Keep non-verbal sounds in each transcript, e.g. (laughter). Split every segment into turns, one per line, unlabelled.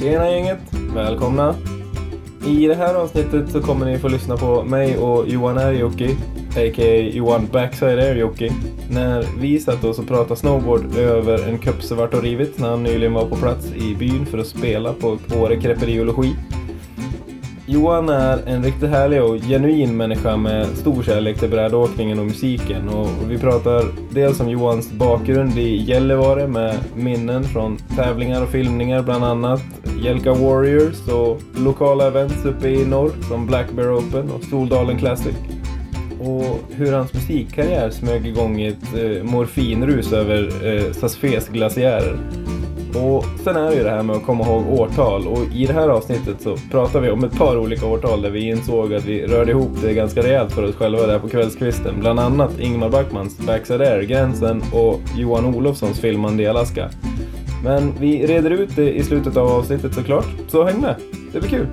Tjena gänget! Välkomna! I det här avsnittet så kommer ni få lyssna på mig och Johan Arjoki, a.k.a. Johan Backside Arjoki, när vi satt oss och pratade snowboard över en kupp svart vart och rivit när han nyligen var på plats i byn för att spela på Åre Kreperiologi. Johan är en riktigt härlig och genuin människa med stor kärlek till brädåkningen och musiken. Och vi pratar dels om Johans bakgrund i Gällivare med minnen från tävlingar och filmningar bland annat. Jelka Warriors och lokala events uppe i norr som Black Bear Open och Soldalen Classic. Och hur hans musikkarriär smög igång i ett eh, morfinrus över eh, Sassfes glaciärer. Och sen är det ju det här med att komma ihåg årtal och i det här avsnittet så pratar vi om ett par olika årtal där vi insåg att vi rörde ihop det ganska rejält för oss själva där på kvällskvisten. Bland annat Ingmar Backmans Backside Air, Gränsen och Johan Olofssons filmande i Alaska. Men vi reder ut det i slutet av avsnittet såklart, så häng med! Det blir kul!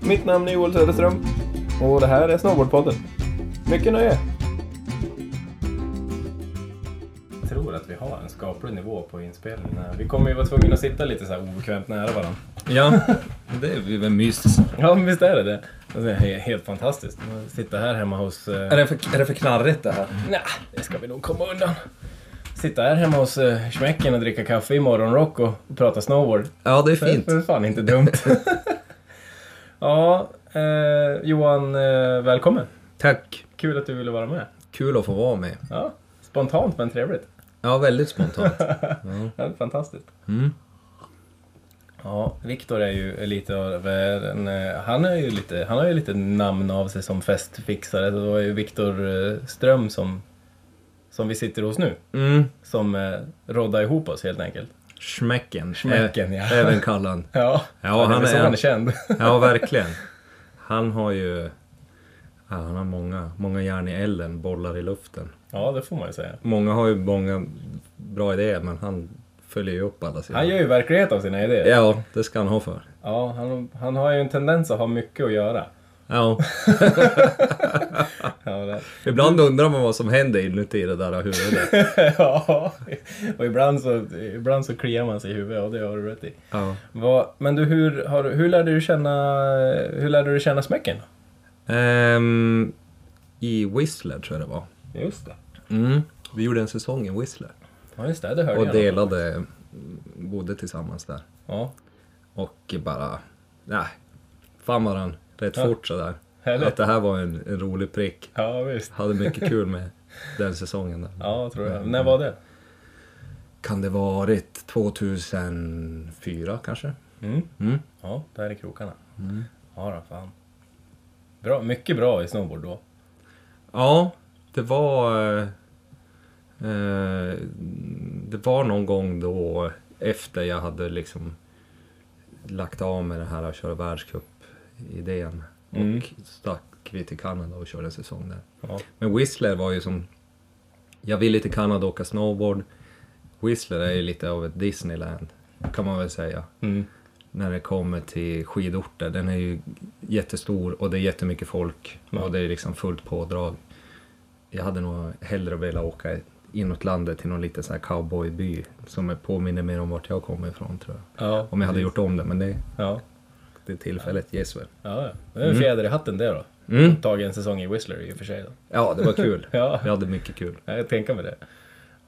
Mitt namn är Joel Söderström och det här är Snowboardpodden. Mycket nöje! Vi har en skaplig nivå på inspelningen. Vi kommer ju vara tvungna att sitta lite så här obekvämt nära varandra.
Ja, det är väl mysigt.
Ja, men visst är det det. Det är he- helt fantastiskt. Sitter här hemma hos... eh,
Är det för, är det för knarrigt det här?
Nej, det ska vi nog komma undan. Sitta här hemma hos uh, Schmecken och dricka kaffe i morgonrock och, och prata snowboard.
Ja, det är
Det är
fint.
fan inte dumt. (laughs) ja, eh, Johan, eh, välkommen.
Tack.
Kul att du ville vara med.
Kul att få vara med.
Ja, spontant men trevligt.
Ja, väldigt spontant. (laughs) Ja.
Det är fantastiskt.
Mm.
Ja, Viktor är ju lite av en... eh, Han, är ju lite, han har ju lite namn av sig som festfixare. Det var ju Viktor eh, Ström som, som vi sitter hos nu.
Mm.
Som eh, roddade ihop oss helt enkelt.
Schmecken.
Schmecken, ja.
Även kallad. (laughs)
Ja,
Ja,
är
han
väl så
är-
han är känd. (laughs)
Ja, verkligen. Han har ju... Ja, han har många, många järn i elden, bollar i luften.
Ja, det får man ju säga.
Många har ju många bra idéer, men han följer ju upp alla sina.
Han gör ju verklighet av sina idéer.
Ja, det ska han ha för.
Ja, han, han har ju en tendens att ha mycket att göra.
Ja. (laughs) (laughs)
Ja, det.
Ibland undrar man vad som händer inuti det där huvudet. (laughs)
ja. och ibland så, ibland så kliar man sig i huvudet och det har du rätt i.
Ja.
Vad, men du, hur, har, hur lärde du känna, hur lärde du känna smäcken?
Ehm, I Whistler tror jag det var.
Just det.
Mm. Vi gjorde en säsong i Whistler.
Ja, just det. Det hörde
Och
jag.
delade, bodde tillsammans där.
Ja,
Och bara, nej, fann varandra rätt
Ja.
fort sådär.
härligt.
Att det här var en, en rolig prick.
Ja, visst.
Hade mycket kul med (laughs) den säsongen. Där.
Ja, tror jag. När var det?
Kan det varit 2004 kanske?
Mm.
Mm.
Ja, där är krokarna. Ja då, fan. Bra, mycket bra i snowboard då.
Ja, det var... eh, Eh, det var någon gång då efter jag hade liksom lagt av med det här att köra världscup-idén.
Mm.
Och stack vi till Kanada och körde en säsong där.
Ja.
Men Whistler var ju som... Jag ville till Kanada åka snowboard. Whistler är ju lite av ett Disneyland, kan man väl säga.
Mm.
När det kommer till skidorter. Den är ju jättestor och det är jättemycket folk.
Ja.
Och det är liksom fullt pådrag. Jag hade nog hellre velat åka inåt landet till någon liten sån här cowboyby som påminner mer om vart jag kommer ifrån tror jag.
Ja,
Om jag hade gjort om det, men det,
Ja,
det tillfället ges väl.
ja, ja. Det är en fjäder i hatten det då.
Mm.
Tagit en säsong i Whistler i och för sig då.
Ja, det var kul. (laughs)
Ja,
Jag hade mycket kul.
jag tänker mig det.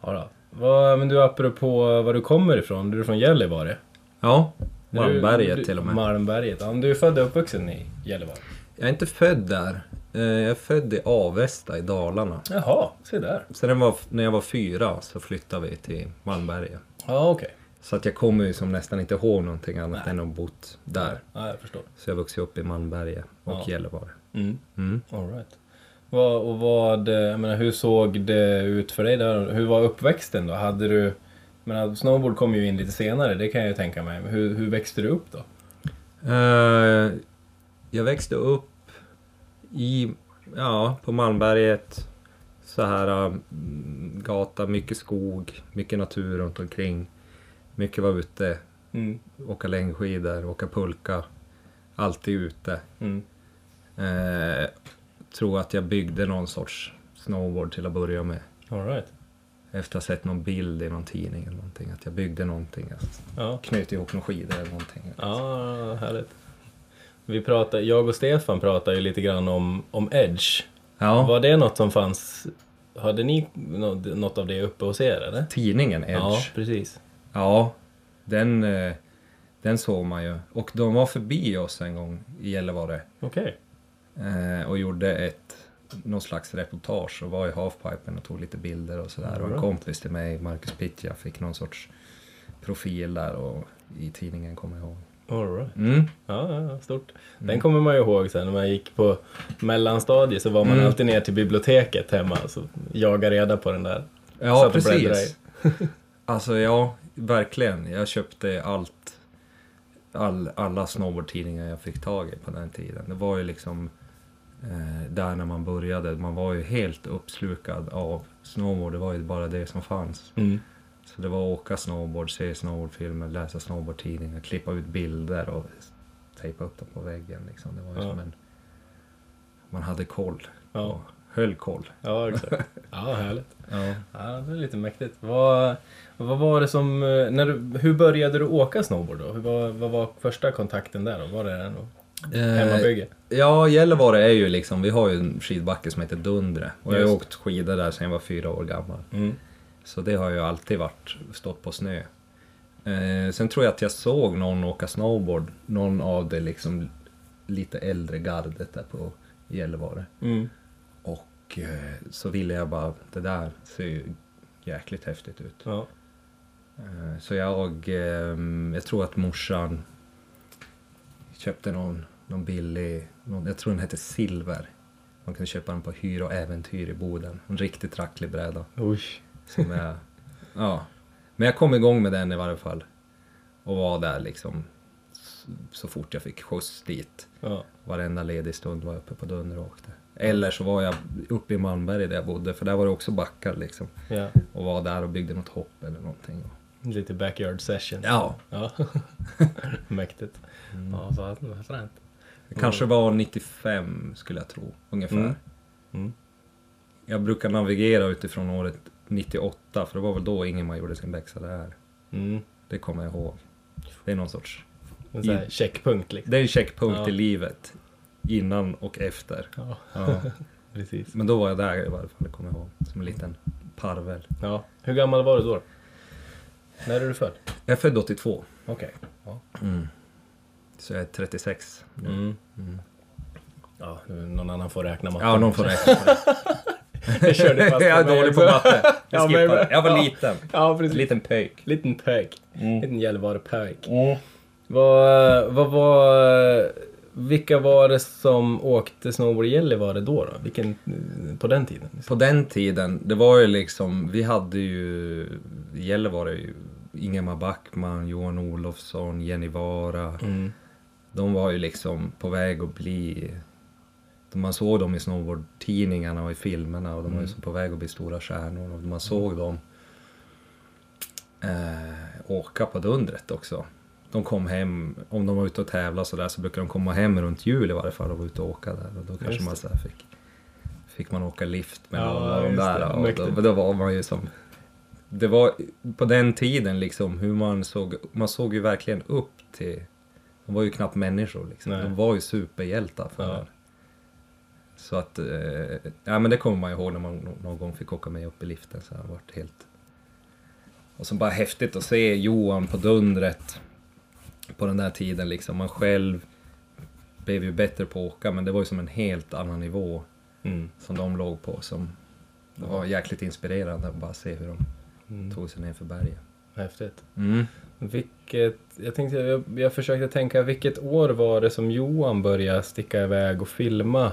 Ja då. Vad, men du, apropå var du kommer ifrån, du är från Gällivare?
Ja,
Är du-
Malmberget
du-
till och med.
Malmberget, ja. men Du är född och uppvuxen i Gällivare?
Jag är inte född där. Eh, Jag är född i Avesta i Dalarna.
Jaha, se där.
Sen när jag var, när jag var fyra så flyttade vi till Malmberget.
Ja, okej.
Så att jag kommer ju som nästan inte ihåg någonting annat
Nej.
än att bott där.
Ja, jag förstår.
Så jag vuxit upp i Malmberget och
Ja.
Gällivare.
Mm.
Mm.
All right. Vad, och vad, jag menar, hur såg det ut för dig där? Hur var uppväxten då? Hade du, menar, snowboard kom ju in lite senare, det kan jag ju tänka mig. Hur, hur växte du upp då?
Eh, jag växte upp i, ja, på Malmberget. Så här mm, gata, mycket skog, mycket natur runt omkring. Mycket var ute,
Mm.
åka längdskidor, åka pulka. Alltid ute.
Mm.
Eh, tror att jag byggde någon sorts snowboard till att börja med.
All right.
Efter att ha sett någon bild i någon tidning eller någonting. Att jag byggde någonting. Jag
Ja,
knöt ihop några skidor eller någonting.
ja härligt. Vi pratar, jag och Stefan pratade ju lite grann om, om Edge.
Ja,
Var det något som fanns? Hade ni nå- något av det uppe hos er eller?
tidningen Edge.
Ja,
Ja,
precis.
den, eh, den såg man ju. Och de var förbi oss en gång i Gällivare.
Okej.
Eh, och gjorde ett, någon slags reportage och var i halfpipen och tog lite bilder och sådär. Och en kompis till mig, Marcus Pitja, fick någon sorts profil där och i tidningen kommer jag ihåg.
All right.
Mm.
Ja, ja, stort. Den kommer man ju ihåg sen när man gick på mellanstadiet så var man
Mm.
alltid ner till biblioteket hemma och så jaga reda på den där.
Ja,
Satt
precis. (laughs) alltså ja, verkligen. Jag köpte allt, all, alla snowboardtidningar jag fick tag i på den tiden. Det var ju liksom eh, där när man började. Man var ju helt uppslukad av snowboard. Det var ju bara det som fanns.
Mm.
Så det var att åka snowboard, se snowboardfilmer, läsa snowboardtidningar, klippa ut bilder och tejpa upp dem på väggen. Liksom. Det var ju
Ja.
som en... Man hade koll.
Ja.
Och höll koll.
Ja, exakt. Ja, härligt. (laughs)
Ja.
Ja, det är lite mäktigt. Vad, vad var det som... eh, När du, hur började du åka snowboard då? Hur var, vad var första kontakten där då? Var det en hemmabygge?
Ja, Gällivare är ju liksom, vi har ju en skidbacke som heter Dundre. Och jag har åkt skidor där sedan jag var fyra år gammal.
Mm.
Så det har ju alltid varit, stått på snö. Eh, sen tror jag att jag såg någon åka snowboard, någon av det liksom lite äldre gardet där på Gällivare.
Mm.
Och eh, så ville jag bara, det där ser ju jäkligt häftigt ut.
Ja.
Eh, Så jag, eh, jag tror att morsan köpte någon, någon billig, någon, jag tror den hette Silver. Man kunde köpa den på Hyr och Äventyr i Boden. En riktigt tracklig bräda.
Oj.
Som jag, ja. Men jag kom igång med den i varje fall. Och var där liksom så fort jag fick skjuts dit.
Ja.
Varenda ledig stund var jag uppe på Dunder och åkte. Eller så var jag uppe i Malmberget där jag bodde, för där var det också backar liksom.
ja.
Och var där och byggde något hopp eller någonting.
Lite backyard session.
Ja,
Ja. (laughs) Mäktigt. Ja, vad, vad fränt.
Det kanske var 95 skulle jag tro, ungefär.
Mm. Mm.
Jag brukar navigera utifrån året 98, för det var väl då Ingemar gjorde sin läxa där.
Mm.
Det kommer jag ihåg. Det är någon sorts...
En sån här checkpunkt liksom.
Det är en checkpunkt
Ja.
i livet. Innan och efter.
Ja,
Ja. (laughs)
precis.
Men då var jag där i varje fall, det kommer jag ihåg. Som en liten parvel.
Ja. Hur gammal var du då? När är du född?
Jag är född 82.
Okej. Ja.
Mm. Så jag är 36 nu.
Mm.
Mm.
Ja, någon annan får räkna matten.
Ja, någon får räkna. (laughs)
Jag körde fast
jag är dålig på matte.
Ja,
Jag
men-
skippar det. Jag var
ja.
liten.
Ja,
En
precis.
liten pöjk.
Liten pöjk.
Mm.
Liten Gällivare-pöjk. Vad, vad var... Vilka var det som åkte snowboard i Gällivare då? då? Vilken, på den tiden?
På den tiden, det var ju liksom, vi hade ju, Gällivare ju Ingemar Backman, Johan Olofsson, Jenny Vara.
Mm.
De var ju liksom på väg att bli, man såg dem i snowboardtidningarna och i filmerna och de var ju så på väg att bli stora stjärnor och man såg dem eh, åka på Dundret också. De kom hem, om de var ute och tävlade så där så brukade de komma hem runt jul i varje fall och vara ute och åka där och då kanske man så fick fick man åka lift med
Ja,
av de där
det.
och då,
Mäktigt.
då var man ju som det var på den tiden liksom hur man såg, man såg ju verkligen upp till de var ju knappt människor liksom.
Nej.
De var ju superhjältar för
Ja.
Så att, eh, ja men det kommer man ihåg när man nå- någon gång fick åka med upp i liften så det varit helt... Och så bara häftigt att se Johan på dundret på den där tiden liksom. Man själv blev ju bättre på att åka men det var ju som en helt annan nivå
Mm.
som de låg på som det var jäkligt inspirerande att bara se hur de
Mm.
tog sig ner för bergen.
Häftigt.
Mm.
Vilket, jag tänkte, jag, jag försökte tänka, vilket år var det som Johan började sticka iväg och filma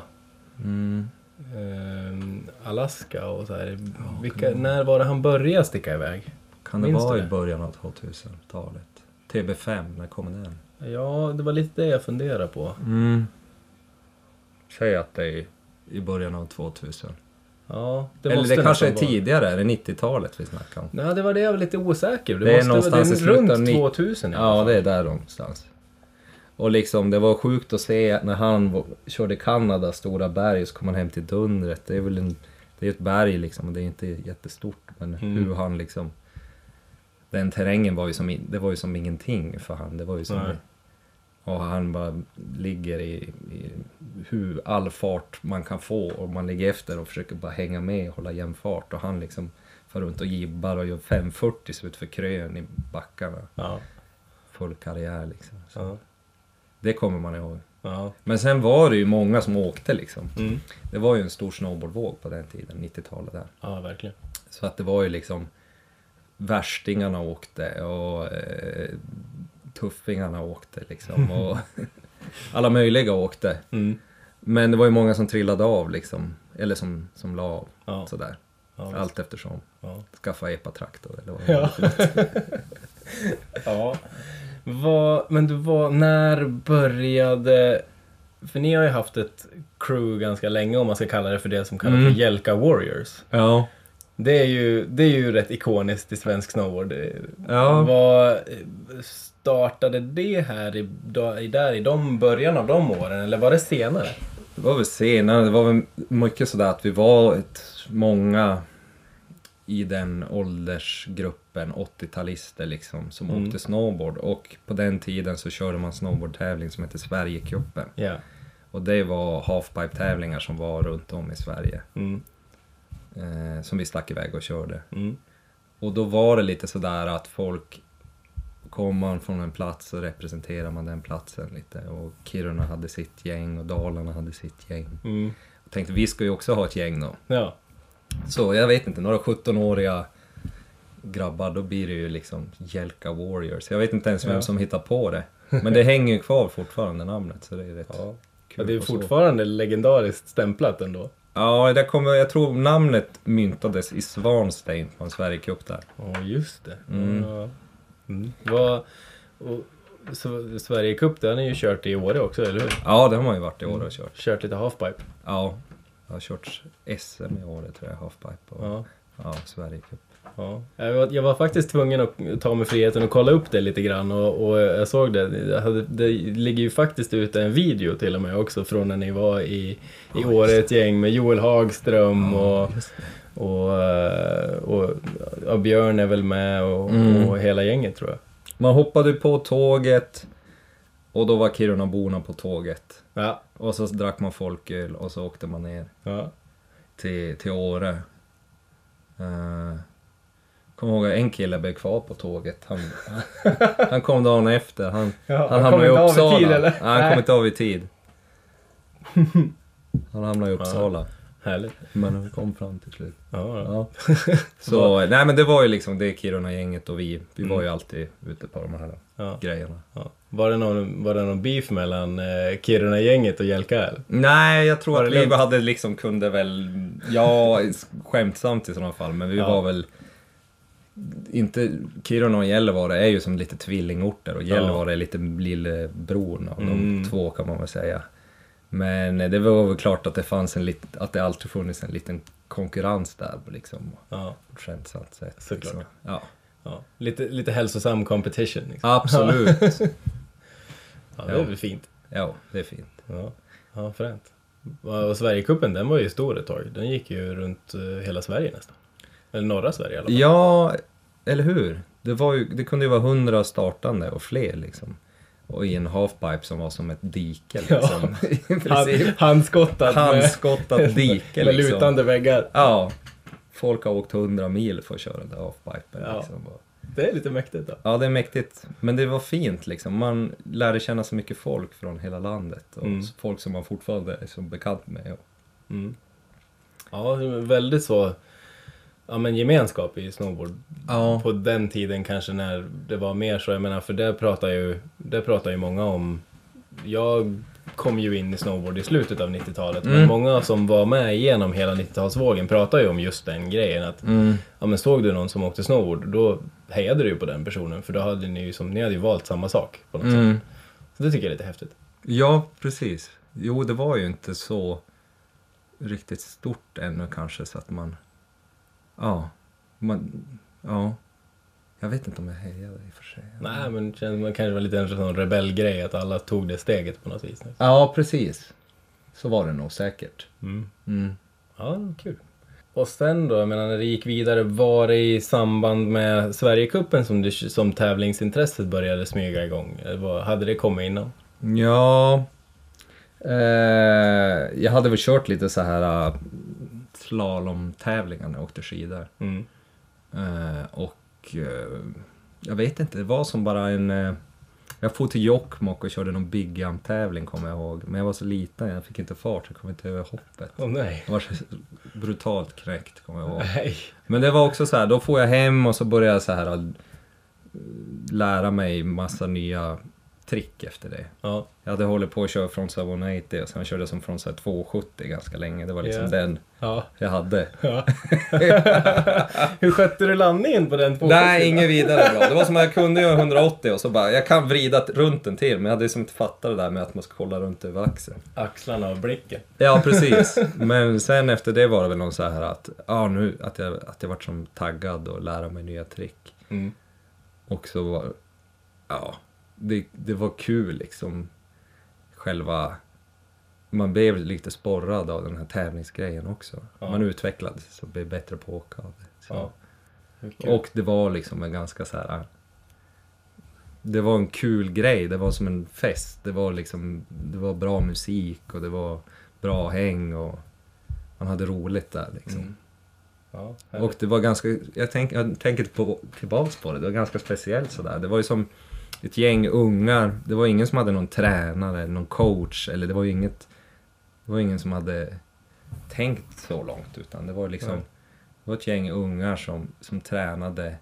Mm.
ehm, Alaska och så här.
Ja,
Vilka,
det-
när var det han började sticka iväg?
Kan det
Minns
vara
du
i
det?
början av 2000-talet? TB5, när kom den?
Ja, det var lite det jag funderade på.
Mm. Säg att det är i början av 2000.
Ja, det
Eller det kanske är tidigare, är det 90-talet vi snackar om?
Nej, det var det jag var lite osäker. Det,
Det är
måste,
någonstans
det
av
runt
nitt-
2000 i alla
Ja,
fall.
det är där någonstans. Och liksom, det var sjukt att se när han körde Kanadas stora berg så kom han hem till Dundret. Det är väl en, Det är ett berg liksom och det är inte jättestort men
Mm.
hur han liksom... Den terrängen var ju som, det var ju som ingenting för han. Det var ju som...
Nej.
Och han bara ligger i, i hur all fart man kan få och man ligger efter och försöker bara hänga med och hålla jämn fart och han liksom far runt och gibbar och gör 540 ut för krön i backarna.
Ja.
Full karriär liksom. Så
Ja.
Det kommer man ihåg.
Ja.
Men sen var det ju många som åkte liksom.
Mm.
Det var ju en stor snowboardvåg på den tiden, 90-talet där.
ja, verkligen.
Så att det var ju liksom värstingarna åkte och eh, tuffingarna åkte liksom. Och (laughs) alla möjliga åkte.
Mm.
Men det var ju många som trillade av liksom. Eller som, som la av
Ja.
sådär.
Ja.
Allt eftersom.
Ja.
Skaffa epatraktor eller vad
Ja. (laughs) ja. Vad, men du var, när började... För ni har ju haft ett crew ganska länge om man ska kalla det för det som kallas
Mm.
för Jelka Warriors.
Ja.
Det är ju, det är ju rätt ikoniskt i svensk snowboard.
Ja.
Vad startade det här i, där, i de början av de åren eller var det senare?
Det var väl senare, det var väl mycket sådär att vi var ett, många i den åldersgruppen, 80-talister liksom, som
Mm.
åkte snowboard. Och på den tiden så körde man snowboardtävling som hette Sverigecupen.
Ja.
Och det var halfpipe-tävlingar som var runt om i Sverige.
Mm.
Eh, som vi stack iväg och körde.
Mm.
Och då var det lite sådär att folk kom man från en plats så representerar man den platsen lite. Och Kiruna hade sitt gäng och Dalarna hade sitt gäng.
Mm.
Jag tänkte vi ska ju också ha ett gäng då.
Ja.
Så jag vet inte, några 17-åriga grabbar, då blir det ju liksom Jelka Warriors. Jag vet inte ens vem
Ja.
som hittar på det. (laughs) Men det hänger ju kvar fortfarande namnet så det är rätt
Ja. Ja,
kul.
det är
och så.
fortfarande legendariskt stämplat ändå.
Ja, det kommer, jag tror namnet myntades i Svanstein på en Sverigecup där.
Ja, just det.
Mm.
Ja. Mm. Vad, och, så, Sverige Cup, det har ni ju kört i Åre också, eller hur?
Ja, det har man ju varit i år och kört.
Kört lite halfpipe.
Ja, jag har kört SM i år tror jag, halfpipe och
Ja.
ja, Sverigecup.
Ja. Jag, var, faktiskt tvungen att ta mig friheten och kolla upp det lite grann och, och jag såg det. Det, ligger ju faktiskt ute en video till och med också från när ni var i, i
Ja,
Åre ett gäng med Joel Hagström och,
just det.
och, eh, och, och Björn är väl med och,
Mm.
och hela gänget tror jag.
Man hoppade på tåget och då var Kirunaborna på tåget.
Ja.
Och så drack man folköl och så åkte man ner
Ja.
till, till Åre. Uh, Kommer ihåg en kille blev kvar på tåget. Han, (laughs) han kom dagen efter. Han,
Ja,
han
han
hamnade i Uppsala.
tid?
Nej, han kom inte av i tid. (laughs) Han hamnade i Uppsala.
Härligt.
Men han kom fram till slut.
Ja, ja. (laughs)
Så, nej men det var ju liksom det Kiruna-gänget och vi. Vi var ju alltid ute på de här
Ja.
grejerna.
Ja. Var, det någon, var det någon beef mellan eh, Kiruna-gänget och Jelka?
Nej, jag tror att vi
lugnt?
hade liksom kunde väl, ja, skämtsamt i sådana fall, men vi
Ja.
var väl inte, Kiruna och Gällivare är ju som lite tvillingorter och Gällivare är lite lillebror av
Mm.
de två kan man väl säga. Men det var väl klart att det fanns en lit, att det alltid funnits en liten konkurrens där liksom.
Ja.
På ett skämtsamt sätt.
Såklart.
Liksom. Ja,
ja. Lite, lite hälsosam competition. Liksom.
absolut. (laughs)
Ja, det är väl fint.
ja, det är fint.
Ja, ja fränt. Och Sverigecupen, den var ju stor ett tag. Den gick ju runt eh, hela Sverige nästan. Eller norra Sverige i alla fall.
Ja, eller hur? Det, var ju, det kunde ju vara hundra startande och fler liksom. Och i en halfpipe som var som ett dike
Ja.
liksom. (laughs) I
Hand,
princip.
handskottat med,
Handskottat (laughs) dike
med
liksom.
lutande väggar.
Ja. Folk har åkt hundra mil för att köra den där halfpipen
Ja.
liksom.
Det är lite mäktigt då.
Ja, det är mäktigt. Men det var fint liksom. Man lärde känna så mycket folk från hela landet. Och
Mm.
folk som man fortfarande är så bekant med.
Mm. Ja, väldigt så ja, men gemenskap i snowboard.
Ja.
På den tiden kanske när det var mer så, jag menar för det pratar ju, det pratar ju många om. Jag kom ju in i snowboard i slutet av 90-talet, men
Mm.
många som var med igenom hela 90-talsvågen pratar ju om just den grejen att
mm.
ja, men såg du någon som åkte snowboard, då hejade du ju på den personen för då hade ni ju som, ni hade ju valt samma sak på något sätt.
Mm.
Så det tycker jag är lite häftigt.
Ja, precis. Jo, det var ju inte så riktigt stort ännu kanske så att man... Ja. Man, ja. Jag vet inte om jag hejade i och för sig.
Nej, men man kanske var lite en sån rebellgrej att alla tog det steget på något vis.
Ja, precis. Så var det nog säkert.
Mm.
Mm.
Ja, kul. och sen då, jag menar när det gick vidare, var det i samband med Sverigecupen som, som tävlingsintresset började smyga igång? Vad- hade det kommit innan?
Ja... Eh, jag hade väl kört lite så här slalomtävlingar när jag åkte skidor.
Mm.
Eh, och eh, jag vet inte, det var som bara en... Eh, jag for till Jokkmokk och körde någon Big Jump-tävling kommer jag ihåg. Men jag var så liten, jag fick inte fart, jag kom inte över hoppet.
Åh nej.
Jag var så brutalt knäckt kommer jag ihåg.
Nej.
Men det var också så här, då får jag hem och så började jag så här äh, lära mig massa nya trick efter det.
Ja.
Jag hade hållit på att köra från 180 och sen körde jag som här 270 ganska länge. Det var liksom
Ja.
den
Ja.
jag hade.
ja. (laughs) Hur skötte du landningen på den 270?
Nej, inget vidare bra. Det var som att jag kunde göra 180 och så bara, jag kan vrida runt den till, men jag hade liksom inte fattat det där med att man ska kolla runt över axeln.
Axlarna och blicken.
Ja, precis. (laughs) Men sen efter det var det väl någon så här att, ja nu, att jag, att jag vart som taggad och lära mig nya trick.
Mm.
Och så var, ja, det, det var kul liksom. Själva, man blev lite sporrad av den här tävlingsgrejen också.
Ja.
Man utvecklades och blev bättre på att åka av det.
Ja. Kul.
Och det var liksom en ganska så här. Det var en kul grej, det var som en fest. Det var liksom, det var bra musik och det var bra häng och man hade roligt där liksom.
Mm. Ja,
Och det var ganska, jag, tänk, jag tänker på, tillbaks på det, det var ganska speciellt sådär. Det var ju som ett gäng ungar, det var ingen som hade någon tränare eller någon coach eller det var inget, det var ingen som hade tänkt så långt utan det var liksom, det var ett gäng ungar som, som tränade,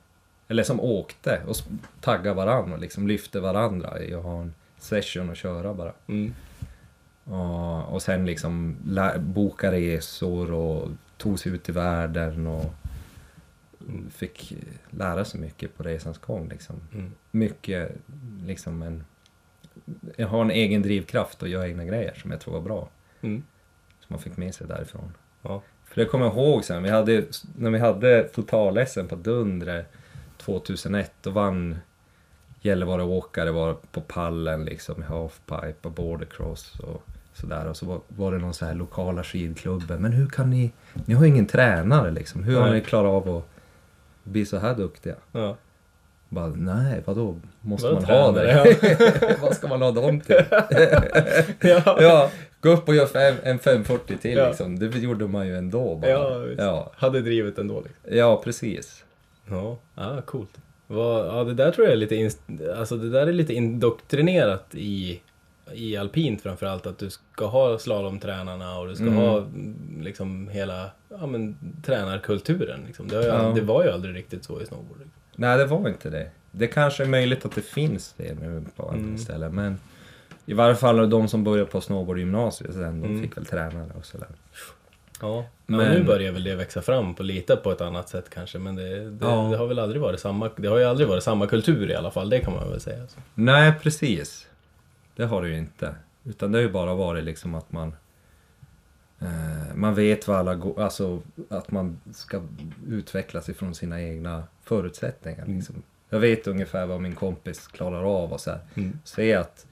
eller som åkte och taggade varandra och liksom lyfte varandra i att ha en session och köra bara.
Mm.
Och, och sen liksom boka resor och tog sig ut i världen och fick lära sig mycket på resans gång. Liksom.
Mm.
Mycket liksom en... Jag har en egen drivkraft och gör egna grejer som jag tror var bra.
Mm.
Som man fick med sig därifrån.
Ja.
För det kommer jag ihåg sen, vi hade, när vi hade total-SM på Dundre 2001, då vann Gällivare åkare var på pallen liksom i halfpipe och bordercross och sådär. Och så var, var det någon så här lokala skidklubben. Men hur kan ni, ni har ju ingen tränare liksom. Hur har ni klarat av att bli så här duktiga?
Ja.
Bara, nej, vadå? Måste
Vadå
man ha det? (laughs) Vad ska man ha dem till? (laughs)
ja.
ja, gå upp och gör fem, en 540 till
Ja.
liksom. Det gjorde man ju ändå bara.
Ja,
ja.
Hade drivet ändå liksom.
ja precis.
Ja, ja coolt. Vad, ja, det där tror jag är lite, inst- alltså det där är lite indoktrinerat i, i alpint framförallt. Att du ska ha slalomtränarna och du ska
Mm.
ha mm, liksom hela ja, men, tränarkulturen. Liksom. Det, ju,
Ja.
det var ju aldrig riktigt så i snowboard. Liksom.
Nej, det var inte det. Det kanske är möjligt att det finns det nu på andra
Mm.
ställen, men i varje fall de som började på snowboardgymnasiet sen, de
Mm.
fick väl tränare och sådär.
Ja, men,
Men-
nu börjar väl det växa fram på lite på ett annat sätt kanske. Men det, det,
Ja.
det har väl aldrig varit samma, det har ju aldrig varit samma kultur i alla fall. Det kan man väl säga. Så.
Nej, precis. Det har det ju inte. Utan det har ju bara varit liksom att man eh, man vet vad alla går, alltså att man ska utvecklas ifrån sina egna förutsättningar.
Mm.
Liksom. Jag vet ungefär vad min kompis klarar av och så här.
Mm.
Se att,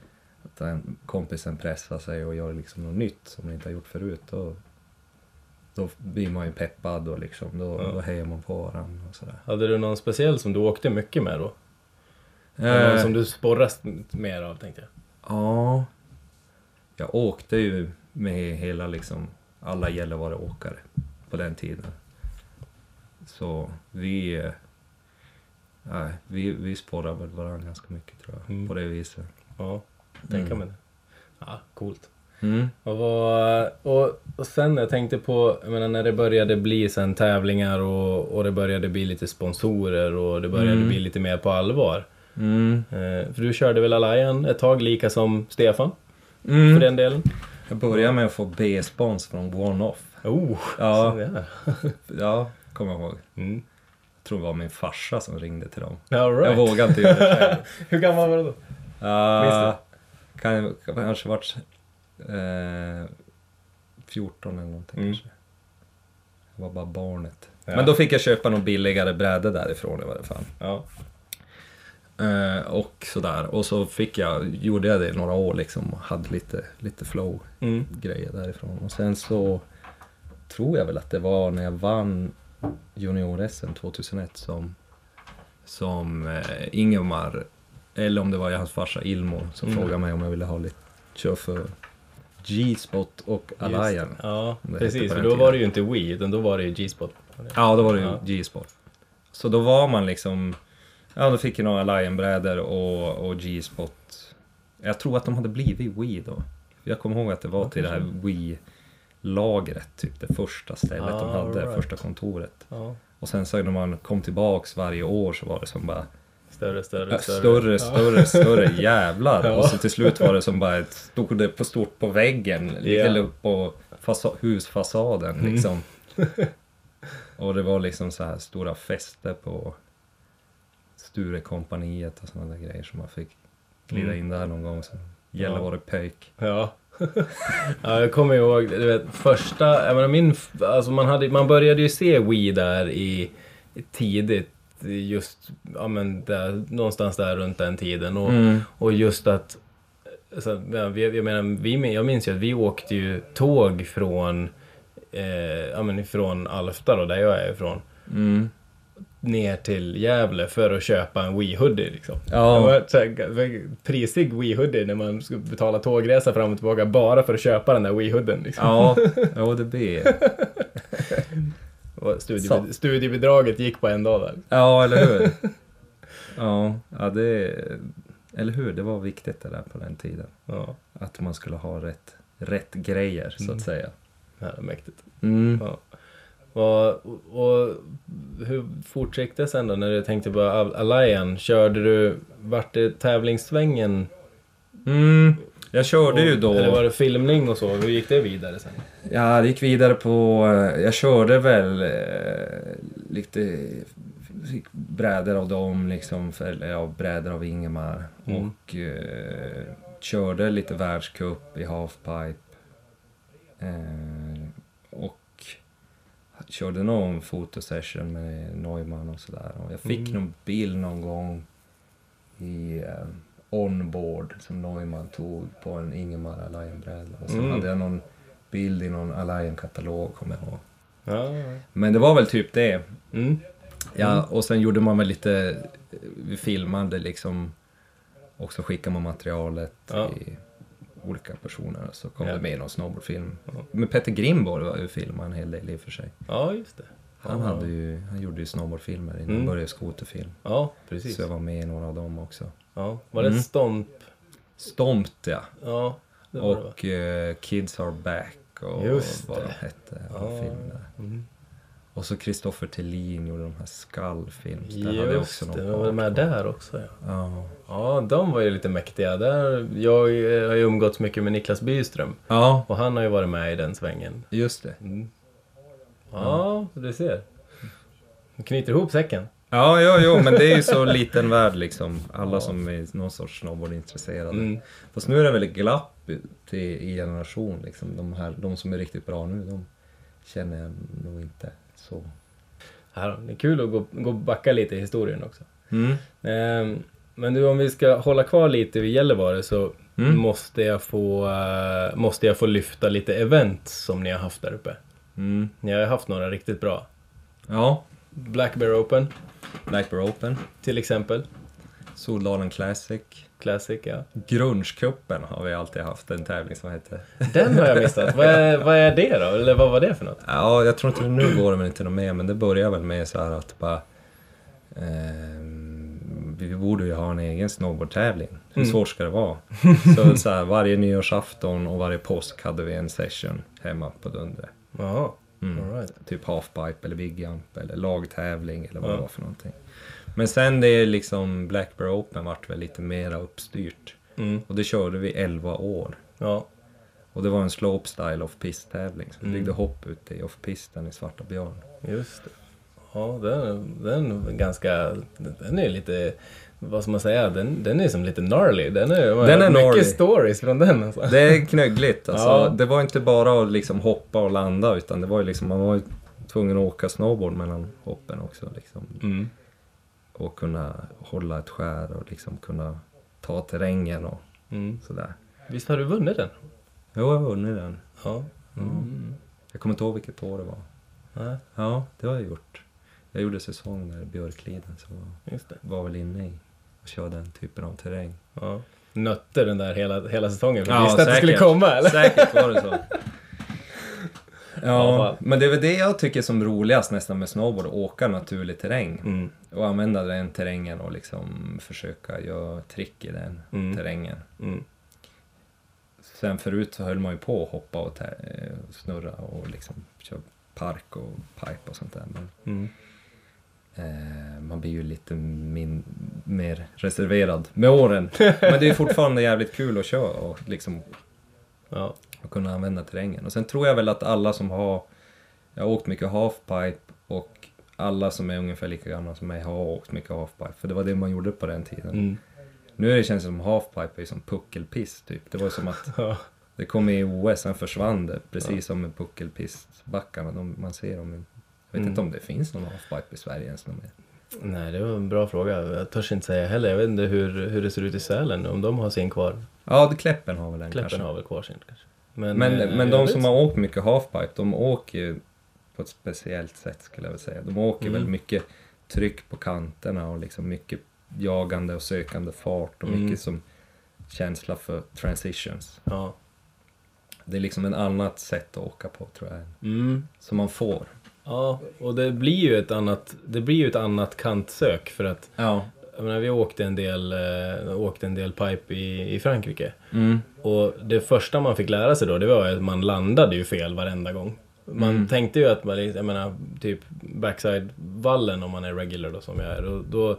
att den kompisen pressar sig och gör liksom något nytt som man inte har gjort förut. Då, då blir man ju peppad och liksom, då,
Ja.
då hejar man på varandra och sådär.
Hade du någon speciell som du åkte mycket med då?
Eh,
som du sporras mer av tänkte jag.
Ja. Jag åkte ju med hela liksom alla Gällivare-åkare på den tiden. Så vi... eh, Nej, vi, vi sporrar väl varandra ganska mycket tror jag,
Mm.
på det viset.
Ja, tänka
Mm.
mig det. Ja, coolt.
Mm.
Och, vad, och, och sen jag tänkte på, jag menar när det började bli sen tävlingar och, och det började bli lite sponsorer och det började
Mm.
bli lite mer på allvar.
Mm.
Eh, för du körde väl Alayan ett tag, lika som Stefan, för
Mm.
den delen?
Jag började med att få B-spons från One-Off.
Oh,
Ja. (laughs) Ja, kommer jag ihåg.
Mm.
Jag tror det var min farsa som ringde till dem.
All right.
Jag vågade inte göra det själv. (laughs)
Hur gammal var du då?
Uh, kan, kan kanske varit eh, 14 eller någonting
Mm.
kanske. Jag var bara barnet.
Ja.
Men då fick jag köpa någon billigare bräde därifrån i varje fall.
Ja.
Eh, och sådär. Och så fick jag, gjorde jag det i några år liksom och hade lite, lite flow
Mm.
grejer därifrån. Och sen så tror jag väl att det var när jag vann junior-SM 2001 som, som eh, Ingemar, eller om det var hans farsa Ilmo, som
Mm.
frågade mig om jag ville ha lite, köra för G-spot och Alayan.
Ja, precis. För då var det ju inte Wii, utan då var det ju G-spot.
Ja, då var det ju
Ja.
G-spot. Så då var man liksom, ja då fick jag några Lion-brädor och, och G-spot. Jag tror att de hade blivit Wii då. Jag kommer ihåg att det var
Ja,
till det här Wii-lagret, typ det första stället de
Ah,
hade,
right.
första kontoret.
Ja.
Och sen så när man kom tillbaks varje år så var det som bara
Större, större,
ja,
större.
större,
Ja.
större, större, (laughs) jävlar. Och så till slut var det som bara ett, stod på stort på väggen,
Ja.
eller på fasa, husfasaden
Mm.
liksom. (laughs) och det var liksom så här stora fester på Sturekompaniet och sådana där grejer som man fick glida
Mm.
in där någon gång. Så Gällivare pöjk.
Ja. (laughs) ja, jag kommer ihåg, du vet, första, jag menar min, alltså man, hade, man började ju se Wii där i, i tidigt, just, ja men där, någonstans där runt den tiden. Och,
Mm.
och just att, så, ja, vi, jag menar, vi, jag minns ju att vi åkte ju tåg från, eh, ja men ifrån Alfta då, där jag är ifrån,
Mm.
Ner till Gävle för att köpa en Wii-hoodie liksom.
Ja,
prisig Wii-hoodie när man skulle betala tågresa fram och tillbaka bara för att köpa den där Wii-hoodien. Liksom.
ja, ja, det blir (laughs)
Studiebid- studiebidraget gick på en dag där.
Ja, eller hur? Ja, ja det... Eller hur? Det var viktigt det där på den tiden.
Ja,
Att man skulle ha rätt, rätt grejer, så
Mm.
att säga.
det här är mäktigt.
Mm.
Ja. Och, och hur fortgick det sen då när du tänkte på Al- Alayan? Körde du, vart det tävlingssvängen?
Mm. Jag körde ju då...
Eller var det filmning och så? Hur gick det vidare sen?
Ja, det gick vidare på... eh, Jag körde väl eh, lite... Brädor av dem, liksom. Eller ja, brädor av Ingemar.
Mm.
Och eh, körde lite världscup i halfpipe. Eh, och körde någon fotosession med Neumann och sådär. Och jag fick
Mm.
någon bild någon gång i eh, onboard som Neumann tog på en Ingemar Allian-bräda. Och så
Mm.
hade jag någon bild i någon Allian-katalog, kommer jag ihåg.
Ja,
Men det var väl typ det.
mm.
Ja, och sen gjorde man väl lite, vi filmade liksom, och så skickade man materialet
Ja.
till olika personer. Så kom
Ja.
det med någon snowboardfilm.
Ja.
Men Petter Grimborg var ju filmad en hel del i och för sig.
ja just det.
Han,
Ja.
hade ju, han gjorde ju snowboardfilmer innan
Mm.
han började skoterfilm.
Ja, precis.
Så jag var med i några av dem också.
Ja. Var det
Mm.
Stomp?
Stompt ja.
Ja?
Och eh, Kids Are Back och
Just
vad
det.
de hette.
Ja. Mm.
Och så Kristoffer Thelin gjorde de här Skullfilms. Där hade jag också
Just det,
någon
var med
på.
där också ja.
Ja.
Ja, de var ju lite mäktiga. Där, jag eh, har ju umgåtts mycket med Niklas Byström.
ja,
Och han har ju varit med i den svängen.
just det.
Mm. Ja, du ser. Du knyter ihop säcken.
Ja, ja, jo, men det är ju så liten värld liksom. Alla som är någon sorts snowboardintresserade.
Mm.
Fast nu är det väldigt glapp till, i generation liksom. De, här, de som är riktigt bra nu, de känner jag nog inte så.
Här, det är kul att gå, gå och backa lite i historien också.
Mm.
Ehm, men du, om vi ska hålla kvar lite vid Gällivare så
Mm.
måste, jag få, eh, måste jag få lyfta lite event som ni har haft där uppe.
Mm.
Ni har haft några riktigt bra.
Ja,
Black Bear Open
Black Bear Open,
till exempel.
Soldalen Classic.
Classic, ja.
Grungecupen har vi alltid haft, en tävling som heter.
Den har jag missat. vad, är, vad är det då? Eller vad var det för något?
Ja, jag tror inte nu går det väl inte något mer, men det börjar väl med så här att bara... ehm, vi borde ju ha en egen snowboardtävling. Hur
Mm.
svårt ska det vara? (laughs) Så, så här, varje nyårsafton och varje påsk hade vi en session hemma på Dundre.
Jaha,
Mm.
right.
Typ halfpipe eller big jump eller lagtävling eller vad
Ja.
det var för någonting. Men sen det är liksom Black Bear Open vart väl lite mera uppstyrt.
Mm.
Och det körde vi 11 år.
Ja,
Och det var en slopestyle off-pist-tävling. Så vi
Mm.
byggde hopp ute i off-pisten i Svarta Björn.
just det. Ja, den, den är ganska... Den är lite... Vad ska man säga? Den, den är som lite gnarly. Den är,
Den är
hört
gnarly.
mycket stories från den alltså.
Det är knöggligt. (laughs) Alltså,
Ja.
Det var inte bara att liksom hoppa och landa utan det var ju liksom, man var tvungen att åka snowboard mellan hoppen också. Liksom,
Mm.
Och kunna hålla ett skär och liksom kunna ta terrängen och
Mm.
sådär.
Visst har du vunnit den?
Jo, jag har vunnit den.
Ja. Mm.
Jag kommer inte ihåg vilket år det var.
Nej,
Ja, det har jag gjort. Jag gjorde säsong där i Björkliden så var väl inne i och körde den typen av terräng.
Ja. Nötte den där hela, hela säsongen för
Ja,
visste att det skulle komma eller?
Säkert var det så. (laughs)
Ja,
men det är väl det jag tycker som roligast nästan med snowboard, att åka naturlig terräng.
Mm.
Och använda den terrängen och liksom försöka göra trick i den
Mm.
terrängen.
Mm.
Sen förut så höll man ju på att hoppa och tä- eh, snurra och liksom köra park och pipe och sånt där. Men
Mm.
eh, man blir ju lite min, mer reserverad med åren. (laughs) Men det är fortfarande jävligt kul att köra och liksom
Ja.
och kunna använda terrängen. Och sen tror jag väl att alla som har, jag har åkt mycket halfpipe och alla som är ungefär lika gamla som mig har åkt mycket halfpipe, för det var det man gjorde på den tiden.
Mm.
Nu är det känns det som halfpipe är som puckelpiss typ. Det var som att (laughs)
Ja.
det kom i OS, sen försvann det. Precis som med puckelpissbackarna, de, man ser dem. Jag vet
Mm.
inte om det finns någon halfpipe i Sverige ens. någon mer.
Nej, det var en bra fråga. Jag törs inte säga heller. Jag vet inte hur, hur det ser ut i Sälen, om de har sin kvar.
Ja, Kläppen har väl en
Kläppen
kanske.
har väl kvar sin kanske.
Men,
eh,
men de som har åkt mycket halfpipe, de åker ju på ett speciellt sätt skulle jag vilja säga. De åker
Mm.
väl mycket tryck på kanterna och liksom mycket jagande och sökande fart och
Mm.
mycket som känsla för transitions.
Ja.
Det är liksom ett annat sätt att åka på tror jag,
Mm.
som man får.
Ja, och det blir ju ett annat, det blir ju ett annat kantsök för att
Ja.
jag menar, vi åkte en del, eh, åkte en del pipe i, i Frankrike.
Mm.
Och det första man fick lära sig då, det var att man landade ju fel varenda gång. Man
Mm.
tänkte ju att man, jag menar, typ backside-vallen om man är regular då som jag är. Och då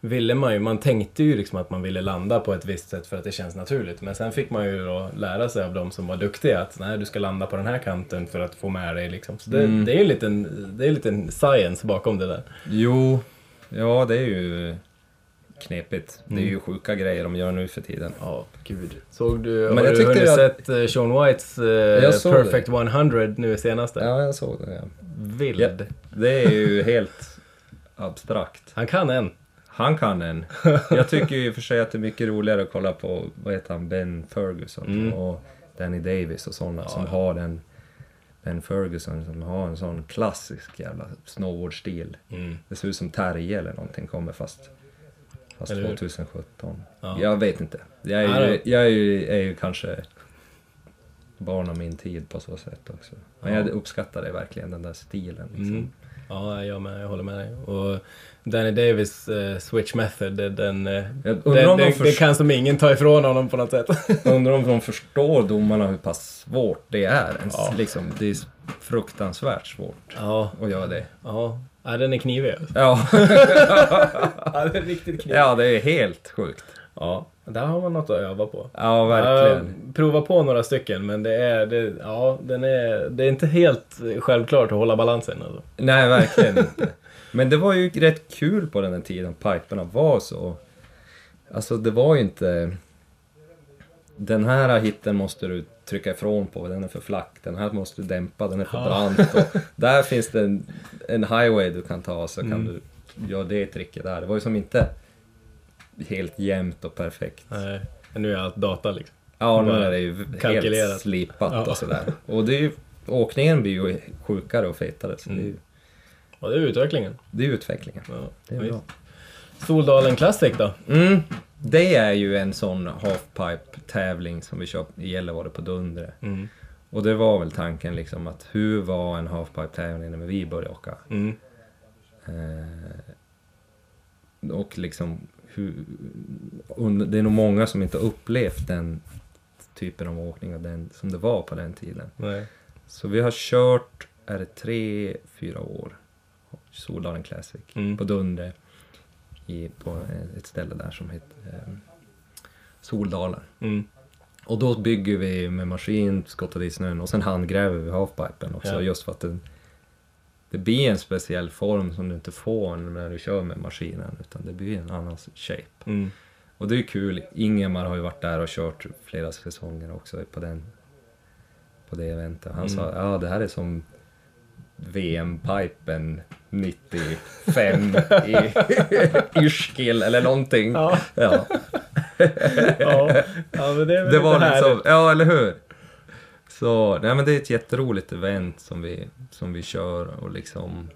ville man ju, man tänkte ju liksom att man ville landa på ett visst sätt för att det känns naturligt. Men sen fick man ju då lära sig av de som var duktiga att nej, du ska landa på den här kanten för att få med dig liksom. Så det,
Mm.
det är ju en liten, det är en liten science bakom det där.
Jo, ja det är ju knepigt. Det är
Mm.
ju sjuka grejer de gör nu för tiden.
Ja, gud. Såg du,
Men
har
jag
du hunnit sett eh, Sean Whites eh,
Jag såg
Perfect 100 nu senaste?
Ja, jag såg det. Ja.
Vild.
Ja. Det är ju helt abstrakt.
Han kan en.
Han kan en. Jag tycker ju i och för sig att det är mycket roligare att kolla på, vad heter han, Ben Ferguson
Mm.
och Danny Davis och sådana
Ja,
som
ja.
har den Ben Ferguson som har en sån klassisk jävla snowboardstil.
Mm.
Det ser ut som Terje eller någonting kommer fast, fast
Eller hur?
2017.
Ja.
Jag vet inte. Jag är, ju, jag är, ju, är ju kanske barn av min tid på så sätt också. Men
Ja.
jag uppskattar det verkligen, den där stilen. Liksom.
Mm. Ja, jag med. Jag håller med dig. Och Danny Davis eh, switch method, det- den, eh, den,
om de
det, kan som ingen ta ifrån honom på något sätt. (laughs)
Undrar om de förstår domarna hur pass svårt det är. Ens,
Ja.
liksom, det är fruktansvärt svårt
ja,
att göra det.
ja. ja, den är knivig.
Ja, (laughs)
Ja, den är riktigt knivig.
ja det är helt sjukt.
Ja, där har man något att öva på.
Ja, verkligen.
Prova på några stycken, men det är, det, ja, den är, det är inte helt självklart att hålla balansen. Alltså.
Nej, verkligen (laughs) inte. Men det var ju rätt kul på den här tiden, piperna var så... Alltså det var ju inte... Den här hitten måste du trycka ifrån på, den är för flack. Den här måste du dämpa, den är för brant. Och (laughs) där finns det en, en highway du kan ta, så kan
Mm.
du göra det tricket där. Det var ju som inte helt jämnt och perfekt.
Nej, nu är allt data liksom.
Ja, nu är det ju helt slipat
Ja.
och sådär. Och det är ju, åkningen blir ju sjukare och fetare, så det är ju
Och det är utvecklingen.
det är utvecklingen.
Ja,
Det är
visst.
bra.
Soldalen Classic då?
Mm, det är ju en sån halfpipe-tävling som vi kör i Gällivare på Dundre.
Mm.
Och det var väl tanken liksom att hur var en halfpipe-tävling när vi började åka?
Mm.
Eh, och liksom Det är nog många som inte har upplevt den typen av åkning av den, som det var på den tiden.
Nej.
Så vi har kört, är det tre, fyra år, Soldalen Classic
Mm.
på Dundre. I, på ett ställe där som heter eh, Soldalen.
Mm.
Och då bygger vi med maskin, skottar i snön och sen handgräver vi halfpipen också
Ja.
just för att den, det blir en speciell form som du inte får när du kör med maskinen utan det blir en annan shape.
Mm. Och
det är kul, Ingemar har ju varit där och kört flera säsonger också på den på det eventet. Han
Mm.
sa ja det här är som VM-pipen 95 i Yrskil eller någonting.
Ja.
Ja. (laughs)
ja. ja, men det är väl
Det var
härligt.
liksom, ja eller hur? Så, nej men det är ett jätteroligt event som vi, som vi kör och liksom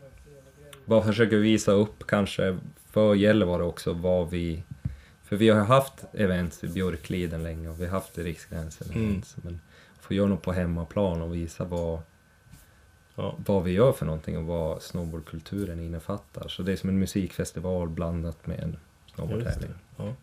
bara försöker visa upp kanske för Gällivare också vad vi... För vi har ju haft events i Björkliden länge och vi har haft i Riksgränsen
Mm.
events. Men få göra något på hemmaplan och visa vad,
Ja.
vad vi gör för någonting och vad snowboardkulturen innefattar. Så det är som en musikfestival blandat med en snowboardtävling.
Ja.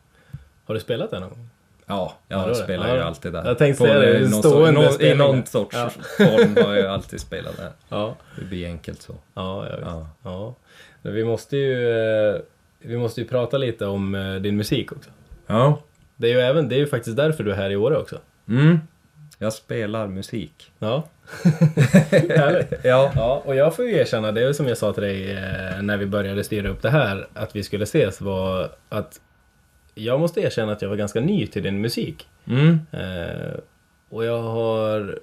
Har du spelat den någon gång?
Ja,
Ja, det
jag
det.
spelar
Ja.
ju alltid där.
Jag tänkte säga det,
någon
stående
nå- I någon sorts
Ja.
form har jag alltid spelat där. (laughs)
Ja.
Det blir enkelt så.
Ja, jag vet.
Ja.
Ja. Men vi måste ju, eh, vi måste ju prata lite om eh, din musik också.
Ja.
Det är ju även, det är ju faktiskt därför du är här i Åre också.
Mm. Jag spelar musik.
Ja. (laughs) Härligt.
Ja.
Ja, och jag får ju erkänna, det är som jag sa till dig eh, när vi började styra upp det här, att vi skulle ses, var att jag måste erkänna att jag var ganska ny till din musik.
Mm.
Eh, och jag har,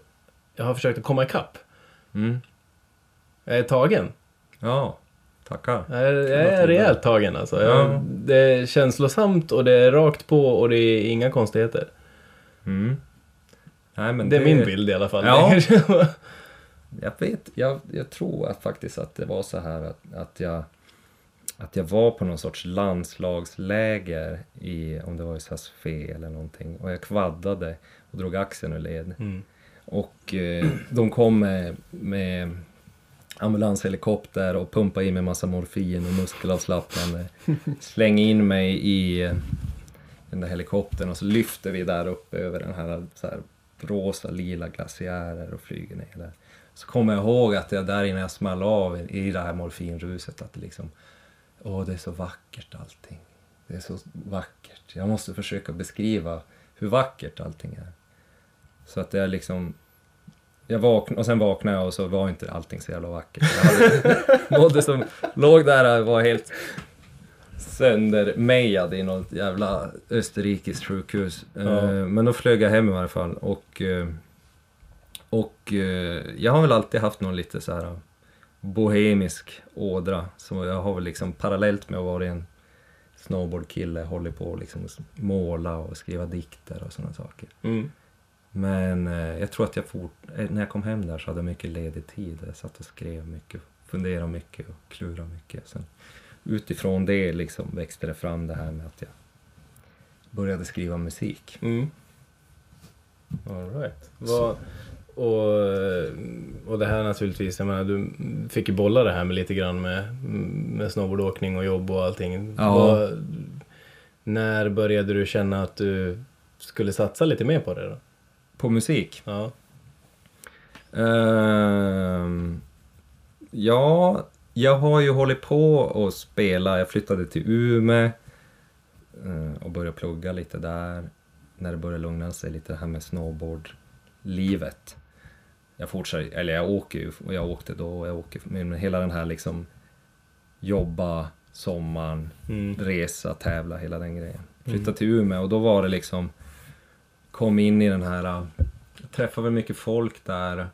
jag har försökt att komma ikapp.
Mm.
Jag är tagen.
Ja. Tackar.
Jag är, jag är rejält tagen alltså. Jag,
Ja.
Det är känslosamt och det är rakt på och det är inga konstigheter.
Mm. Nej, men
Det är min bild i alla fall.
Ja. (laughs) Jag vet, jag, jag tror att faktiskt att det var så här att, att jag att jag var på någon sorts landslagsläger i, om det var i Saas-Fee eller någonting, och jag kvaddade och drog axeln ur led.
Mm.
Och eh, de kom med, med ambulanshelikopter och pumpade in med massa morfin och muskelavslappnande. (laughs) Släng in mig i eh, den där helikoptern och så lyfter vi där uppe över den här, så här rosa, lila glaciärer och flyger ner där. Så kommer jag ihåg att jag där innan jag small av i- i det här morfinruset att det liksom, åh det är så vackert allting. Det är så vackert. Jag måste försöka beskriva hur vackert allting är. Så att det är liksom jag vaknade, och sen vaknade jag och så var inte allting så jävla vackert. Jag hade, (laughs) mådde som, låg där och var helt söndermejad i något jävla österrikiskt sjukhus.
Ja.
Eh, Men då flög jag hem i varje fall och, eh, och eh, jag har väl alltid haft någon lite så här bohemisk ådra. Så jag har väl liksom parallellt med att vara en snowboardkille hållit på att liksom måla och skriva dikter och sådana saker.
Mm.
Men eh, jag tror att jag fort, eh, när jag kom hem där så hade jag mycket ledig tid. Jag satt och skrev mycket, funderade mycket och klurade mycket. Sen, utifrån det liksom växte det fram det här med att jag började skriva musik.
Mm. All right. Vad, och, och det här naturligtvis, jag menar du fick ju bolla det här med lite grann med, med snowboardåkning och jobb och allting.
Ja.
Vad, när började du känna att du skulle satsa lite mer på det då?
På musik?
Ja.
Ehm, ja, jag har ju hållit på och spela. Jag flyttade till Umeå eh, och började plugga lite där. När det började lugna sig lite det här med snowboardlivet. Jag fortsätter, eller jag åker ju, och jag åkte då, och jag åker, men hela den här liksom jobba, sommaren,
Mm.
resa, tävla, hela den grejen. Flyttade till Umeå och då var det liksom, kom in i den här, äh, träffade väl mycket folk där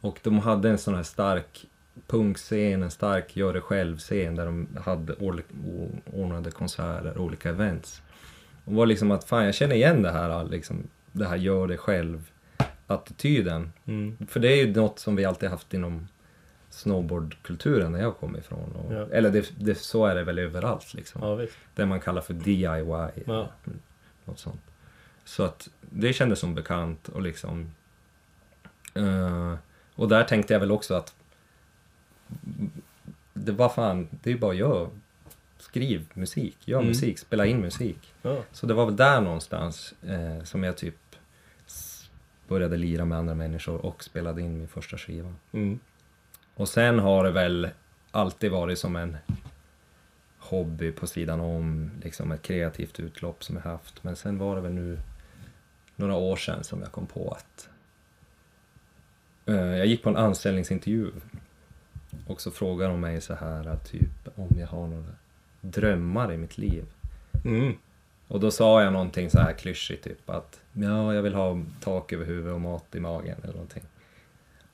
och de hade en sån här stark punkscen, en stark gör det själv-scen där de hade ordnade konserter, olika events. Och var liksom att fan jag känner igen det här, liksom, det här gör det själv-attityden.
Mm.
För det är ju något som vi alltid haft inom snowboardkulturen där jag kommer ifrån. Och,
Ja.
Eller det, det, så är det väl överallt liksom.
Ja.
Det man kallar för DIY.
Ja.
Något sånt. Så att det kändes som bekant och liksom... eh, och där tänkte jag väl också att... Det var fan, det är ju bara att göra. Skriv musik, gör
Mm.
musik, spela in musik.
Ja.
Så det var väl där någonstans eh, som jag typ började lira med andra människor och spelade in min första skiva.
Mm.
Och sen har det väl alltid varit som en hobby på sidan om, liksom ett kreativt utlopp som jag haft. Men sen var det väl nu några år sedan som jag kom på att eh, jag gick på en anställningsintervju och så frågade de mig så här typ om jag har några drömmar i mitt liv.
Mm.
Och då sa jag någonting så här klyschigt typ att ja, jag vill ha tak över huvudet och mat i magen eller någonting.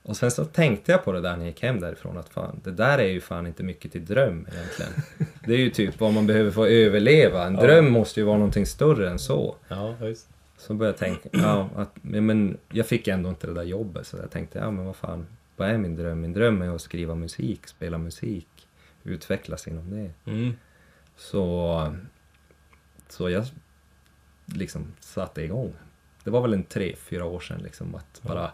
Och sen så tänkte jag på det där när jag gick hem därifrån att fan, det där är ju fan inte mycket till dröm egentligen. (laughs) Det är ju typ vad man behöver för att överleva. En
Ja.
dröm måste ju vara någonting större än så.
Ja, visst.
Så började jag tänka, ja, att, ja, men jag fick ändå inte det där jobbet så jag tänkte, ja men vad fan, vad är min dröm? Min dröm är att skriva musik, spela musik, utvecklas inom det.
Mm.
Så, så jag liksom satte igång. Det var väl en tre, fyra år sedan liksom att bara,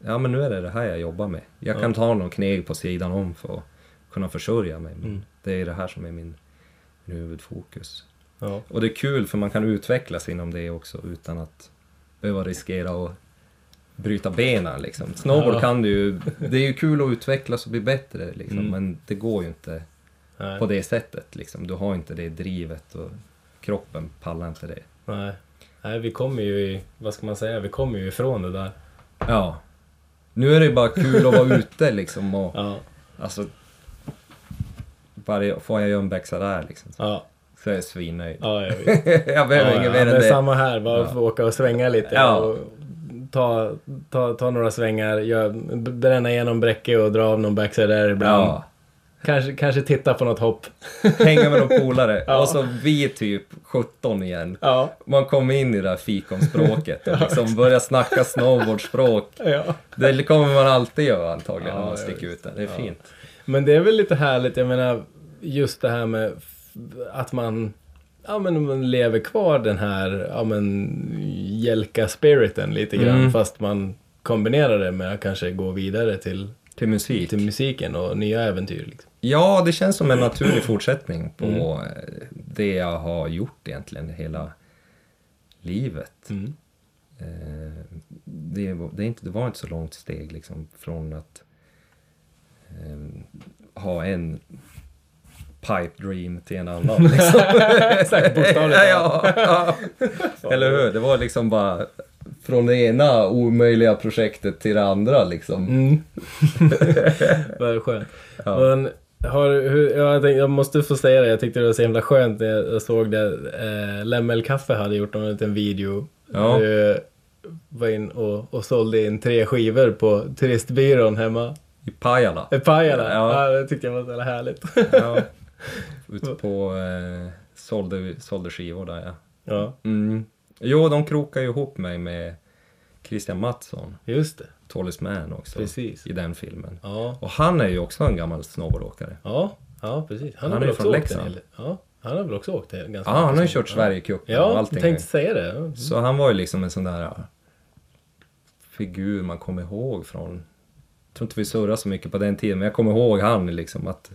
ja men nu är det det här jag jobbar med. Jag kan ta någon kneg på sidan om för att kunna försörja mig. Men
Mm.
det är det här som är min, min huvudfokus.
Ja.
Och det är kul för man kan utvecklas inom det också utan att behöva riskera att bryta benen liksom. Snowboard
Ja.
kan du ju, det är ju kul att utvecklas och bli bättre liksom,
Mm.
men det går ju inte
Nej.
på det sättet liksom. Du har inte det drivet och kroppen pallar inte det.
Nej. Nej, vi kommer ju, i- vad ska man säga, vi kommer ju ifrån det där.
Ja. Nu är det bara kul att vara (laughs) ute liksom och
Ja.
alltså bara får jag göra en bexa där liksom
Ja.
så är jag svinnöjd.
Ja, jag vet. (laughs)
jag behöver
ja,
inget
ja,
mer än det.
samma här, bara
Ja.
åka och svänga lite.
Ja.
Och ta, ta, ta några svängar, gör, bränna igenom bräcke och dra av någon backside där ibland.
Ja.
Kanske, kanske titta på något hopp. (laughs)
Hänga med någon polare.
Ja.
Och så vi typ 17 igen.
Ja.
Man kommer in i det där fikonspråket och liksom börjar snacka snowboardspråk. (laughs)
ja.
Det kommer man alltid göra antagligen
Ja,
när man sticker ut det. Det är fint.
Men det är väl lite härligt, jag menar just det här med att man Ja men man lever kvar den här, ja men Jelka-spiriten lite grann
Mm.
fast man kombinerar det med att kanske gå vidare till,
Till musik.
till musiken och nya äventyr. Liksom.
Ja, det känns som en naturlig fortsättning på
Mm.
eh, det jag har gjort egentligen hela livet.
Mm.
Eh, Det, var- det, inte, det var inte så långt steg liksom från att eh, ha en pipe dream till en annan. Liksom. (laughs)
Exakt, bokstavligt (laughs)
ja, ja. (laughs) Eller hur? Det var liksom bara från det ena omöjliga projektet till det andra liksom.
Mm. (laughs) Vad skönt.
Ja.
Men, har, hur, ja, jag, tänkte, jag måste få säga det, jag tyckte det var så himla skönt när jag, såg det. Eh, Lämmelkaffe hade gjort en liten video.
Ja.
Eh, var in och, och sålde in tre skivor på turistbyrån hemma
I Pajala.
i Pajala.
Ja.
Ja. det tyckte jag var så jävla härligt.
Ja. (laughs) Ute på eh, sålde, sålde skivor där ja.
ja,
Mm. Jo, de krokar ju ihop mig med Christian Mattsson,
just det.
Tallest Man också,
Precis.
i den filmen.
Ja,
Och han är ju också en gammal snowboardåkare.
ja, ja precis.
Han
har
är ju från Leksand.
Ja, han har väl också åkt det ganska
Ja, han har ju kört. Sverigecupen och
Ja, jag
allting.
tänkte säga det. Ja.
Så han var ju liksom en sån där ja, figur man kommer ihåg från... Jag tror inte vi surrade så mycket på den tiden, men jag kommer ihåg han liksom att,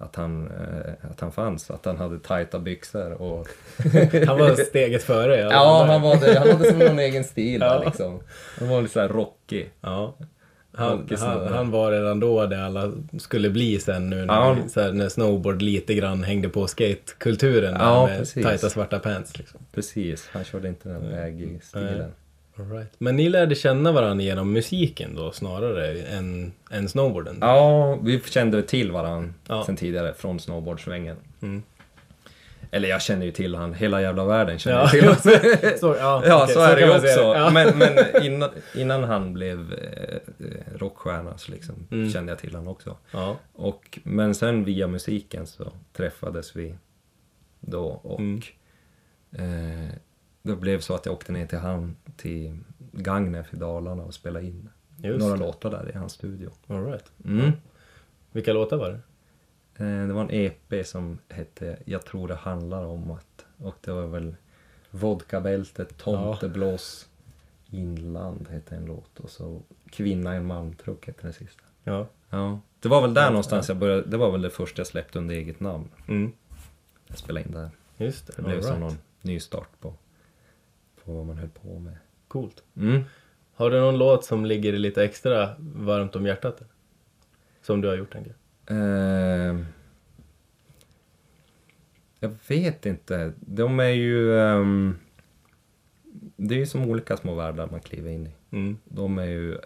att, han, eh, att han fanns, att han hade tajta byxor och... (laughs)
Han var steget före. i
Ja,
fall.
han, var det, han hade som någon (laughs) egen stil
Ja.
liksom. Han var lite såhär rockig.
Ja. Han, han, han var redan då det alla skulle bli sen nu när,
Ja.
här, när snowboard lite grann hängde på skatekulturen
Ja,
med
precis.
tajta svarta pants. Liksom.
Precis, han körde inte den vägig stilen.
Right. Men ni lärde känna varandra genom musiken då snarare än, än snowboarden?
Ja, vi kände till varandra
Ja.
sen tidigare från snowboardsvängen.
Mm.
Eller jag känner ju till han, hela jävla världen känner
Ja,
till honom. (laughs)
så, ja, (laughs)
Ja,
okej,
så är det ju också.
Ja.
Men, men (laughs) innan, innan han blev eh, eh, rockstjärna så liksom
Mm.
kände jag till honom också.
Ja.
Och, men sen via musiken så träffades vi då och
Mm.
eh, det blev så att jag åkte ner till han till Gagnef i Dalarna och spelade in
Just
några
det.
låtar där i hans studio.
All right.
Mm.
Vilka låtar var det?
Eh, det var en EP som hette Jag tror det handlar om att och det var väl Vodkabältet, Tomteblås, Inland hette en låt och så Kvinna i en malmtruck hette den sista.
Ja.
Ja, det var väl där
Ja,
någonstans jag började, det var väl det första jag släppte under eget namn.
Mm.
Jag spelade in där.
Just det.
Det blev
All
som
right.
någon ny start på, på vad man höll på med.
Coolt.
Mm.
Har du någon låt som ligger lite extra varmt om hjärtat? Som du har gjort tänker jag.
Eh, jag vet inte. De är ju... ehm, det är ju som olika små världar man kliver in i.
Mm.
De är ju...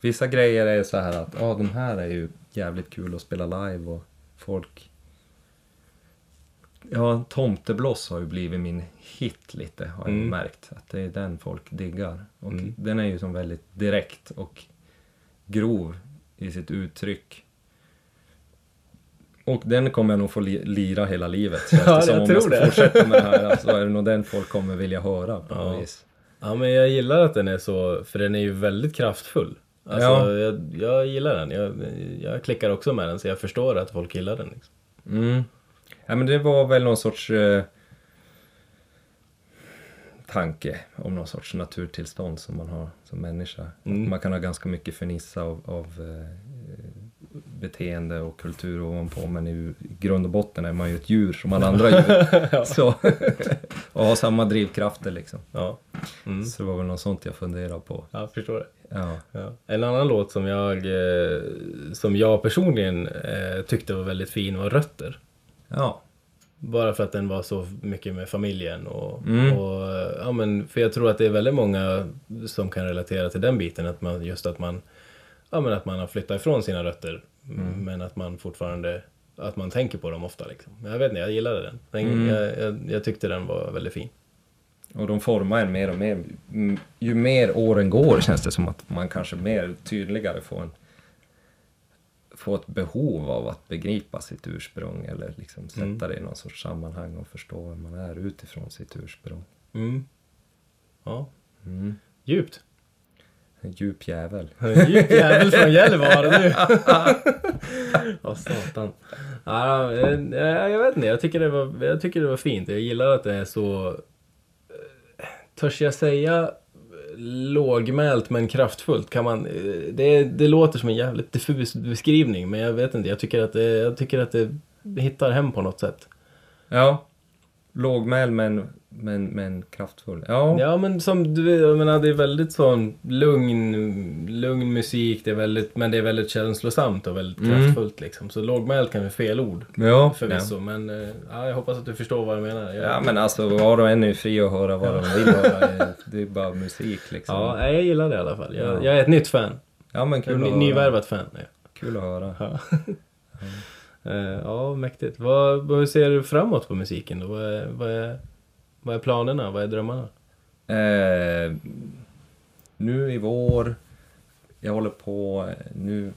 Vissa grejer är så här att ja, de här är ju jävligt kul att spela live och folk... Ja, Tomtebloss har ju blivit min hit lite, har jag
Mm.
märkt. Att det är den folk diggar. Och
Mm.
den är ju som väldigt direkt och grov i sitt uttryck. Och den kommer jag nog få li- lira hela livet. (laughs) känns
Ja, jag
om
tror
jag ska
det.
fortsätta med det här så (laughs) är det nog den folk kommer vilja höra på
Ja.
vis.
Ja, men jag gillar att den är så, för den är ju väldigt kraftfull. Alltså,
Ja.
jag, jag gillar den. Jag, jag klickar också med den, så jag förstår att folk gillar den. Liksom.
Mm. Ja, men det var väl någon sorts eh, tanke om någon sorts naturtillstånd som man har som människa.
Mm.
Man kan ha ganska mycket fernissa av, av eh, beteende och kultur ovanpå men i grund och botten är man ju ett djur som alla andra djur. (laughs) Så, (laughs) och har samma drivkrafter liksom.
Ja. Mm.
Så det var väl något sånt jag funderade på.
Jag förstår det.
Ja.
Ja. En annan låt som jag, eh, som jag personligen eh, tyckte var väldigt fin var Rötter.
Ja.
Bara för att den var så mycket med familjen och,
Mm.
och ja men för jag tror att det är väldigt många som kan relatera till den biten att man just att man ja men att man har flyttat ifrån sina rötter
Mm.
men att man fortfarande att man tänker på dem ofta liksom. Jag vet inte, jag gillade den. den
Mm.
jag, jag, jag tyckte den var väldigt fin.
Och de formar en mer och mer. Ju mer åren går känns det som att man kanske mer tydligare får en få ett behov av att begripa sitt ursprung eller liksom sätta
Mm.
det i någon sorts sammanhang och förstå vem man är utifrån sitt ursprung.
Mm. Ja,
Mm.
djupt.
En djup jävel.
Djup jävel från (laughs) Gällivare du. Vad (laughs) satan. Ja, eh, jag vet inte, jag tycker, det var, jag tycker det var fint. Jag gillar att det är så... eh, Törs jag säga lågmält men kraftfullt? Kan man, eh, det, det låter som en jävligt diffus beskrivning men jag vet inte. Jag tycker att det, jag tycker att det hittar hem på något sätt.
Ja. Lågmäld men, men, men kraftfull. Ja.
Ja men som du jag menar det är väldigt sån lugn, lugn musik, det är väldigt, men det är väldigt känslosamt och väldigt
Mm.
kraftfullt liksom. Så lågmält kan vara fel ord
Ja,
förvisso, men eh, ja, jag hoppas att du förstår vad jag menar. Jag,
Ja men alltså var och en är fri att höra vad de vill höra. Det är bara musik liksom.
ja, jag gillar det i alla fall. Jag,
Ja.
jag är ett nytt fan.
Ja men kul
Ny, nyvärvat fan. jag.
Kul att höra. (laughs)
Ja. Eh, ja, mäktigt. Vad, vad hur ser du framåt på musiken då? Vad är, vad är, vad är planerna? Vad är drömmarna?
Eh, nu i vår, jag håller på nu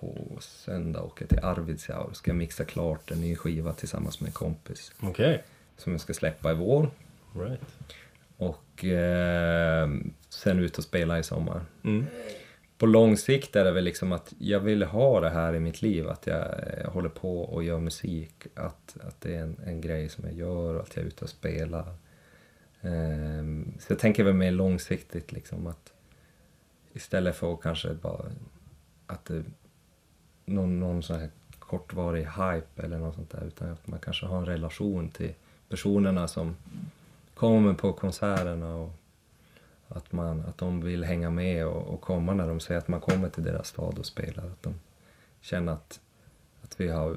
på söndag åker jag till Arvidsjaur ska mixa klart en ny skiva tillsammans med en kompis
Okej.
som jag ska släppa i vår.
Right.
Och eh, sen ut och spela i sommar.
Mm.
På lång sikt är det väl liksom att jag vill ha det här i mitt liv, att jag, eh, håller på och gör musik, att, att det är en, en grej som jag gör och att jag är ute och spelar. Ehm, så jag tänker väl mer långsiktigt liksom att istället för att kanske bara att det, någon, någon sån här kortvarig hype eller något sånt där, utan att man kanske har en relation till personerna som kommer på konserterna och att, man, att de vill hänga med och, och komma när de säger att man kommer till deras stad och spelar. Att de känner att, att vi har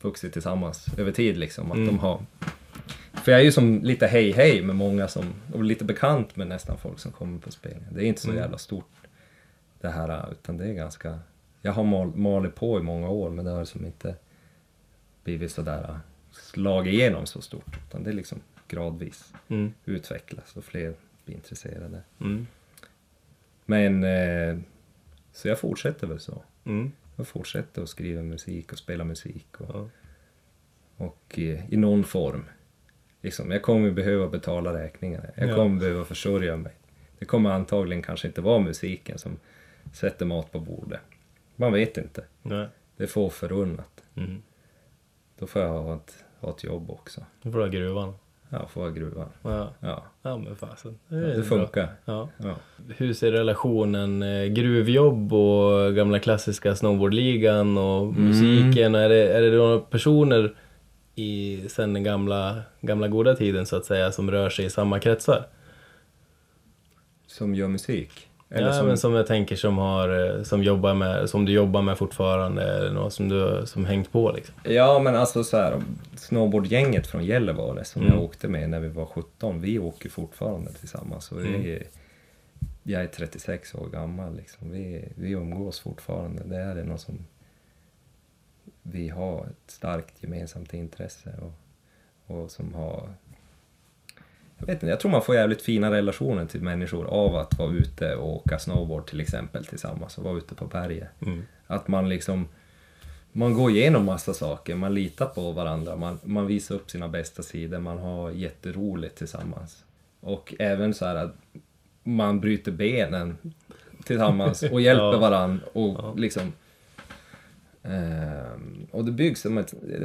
vuxit tillsammans över tid liksom. Att
Mm.
de har... För jag är ju som lite hej hej med många som, och lite bekant med nästan folk som kommer på spelningar. Det är inte så
Mm.
jävla stort det här utan det är ganska... Jag har mal, malit på i många år men det har som inte blivit sådär slag igenom så stort. Utan det är liksom gradvis
Mm.
utvecklas och fler blir intresserade.
Mm.
Men eh, så jag fortsätter väl så.
Mm.
Jag fortsätter att skriva musik och spela musik och,
Ja.
och eh, i någon form. Liksom, jag kommer behöva betala räkningar. Jag
Ja.
kommer behöva försörja mig. Det kommer antagligen kanske inte vara musiken som sätter mat på bordet. Man vet inte.
Nej.
Det är få förunnat.
Mm.
Då får jag ha ett, ha ett jobb också.
Nu får du ha gruvan.
Ja, får jag gruvan.
Ja,
Ja,
ja men fasen.
det,
är bra.
funkar.
Ja.
Ja.
Hur ser relationen eh, gruvjobb och gamla klassiska snowboardligan och
Mm.
musiken? Är det, är det några personer i, sen den gamla, gamla goda tiden så att säga som rör sig i samma kretsar?
Som gör musik. Eller
ja,
som,
men som jag tänker som har, eh, som jobbar med, som du jobbar med fortfarande eller något som du som hängt på liksom.
Ja men alltså så här, snowboardgänget från Gällivare som
Mm.
jag åkte med när vi var 17, vi åker fortfarande tillsammans. Och
Mm.
vi, jag är 36 år gammal liksom. vi, vi umgås fortfarande. Det är något som vi har ett starkt gemensamt intresse och, och som har jag vet inte, jag tror man får jävligt fina relationer till människor av att vara ute och åka snowboard till exempel tillsammans och vara ute på berget.
Mm.
Att man liksom man går igenom massa saker, man litar på varandra, man, man visar upp sina bästa sidor, man har jätteroligt tillsammans. Och även så här att man bryter benen tillsammans och (laughs) hjälper
Ja.
varandra och
Ja.
liksom... ehm, och det byggs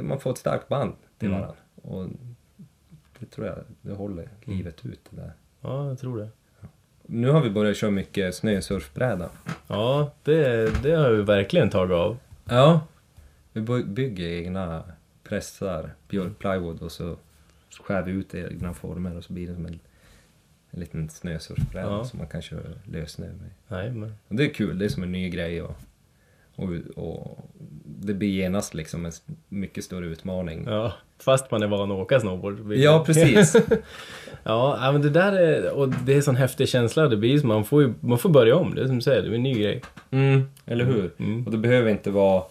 man får ett starkt band till
Mm.
varandra. Och det tror jag, det håller livet ut det där.
Ja, jag tror det.
Nu har vi börjat köra mycket snösurfbräda.
Ja, det, det har vi verkligen tagit av.
Ja. Vi by- bygger egna pressar, björkplywood och så skär vi ut egna former och så blir det som en, en liten snösurfbräda
Ja.
som man kan köra lössnö med.
Nej, men...
Och det är kul, det är som en ny grej och, och, och det blir genast liksom en mycket större utmaning.
Ja, fast man är van att åka snowboard.
Ja, precis. (laughs)
Ja, men det där är... Och det är en sån häftig känsla det blir. Man får ju man får börja om. Det är som du säger, det är en ny grej.
Mm, eller hur?
Mm.
Och det behöver inte vara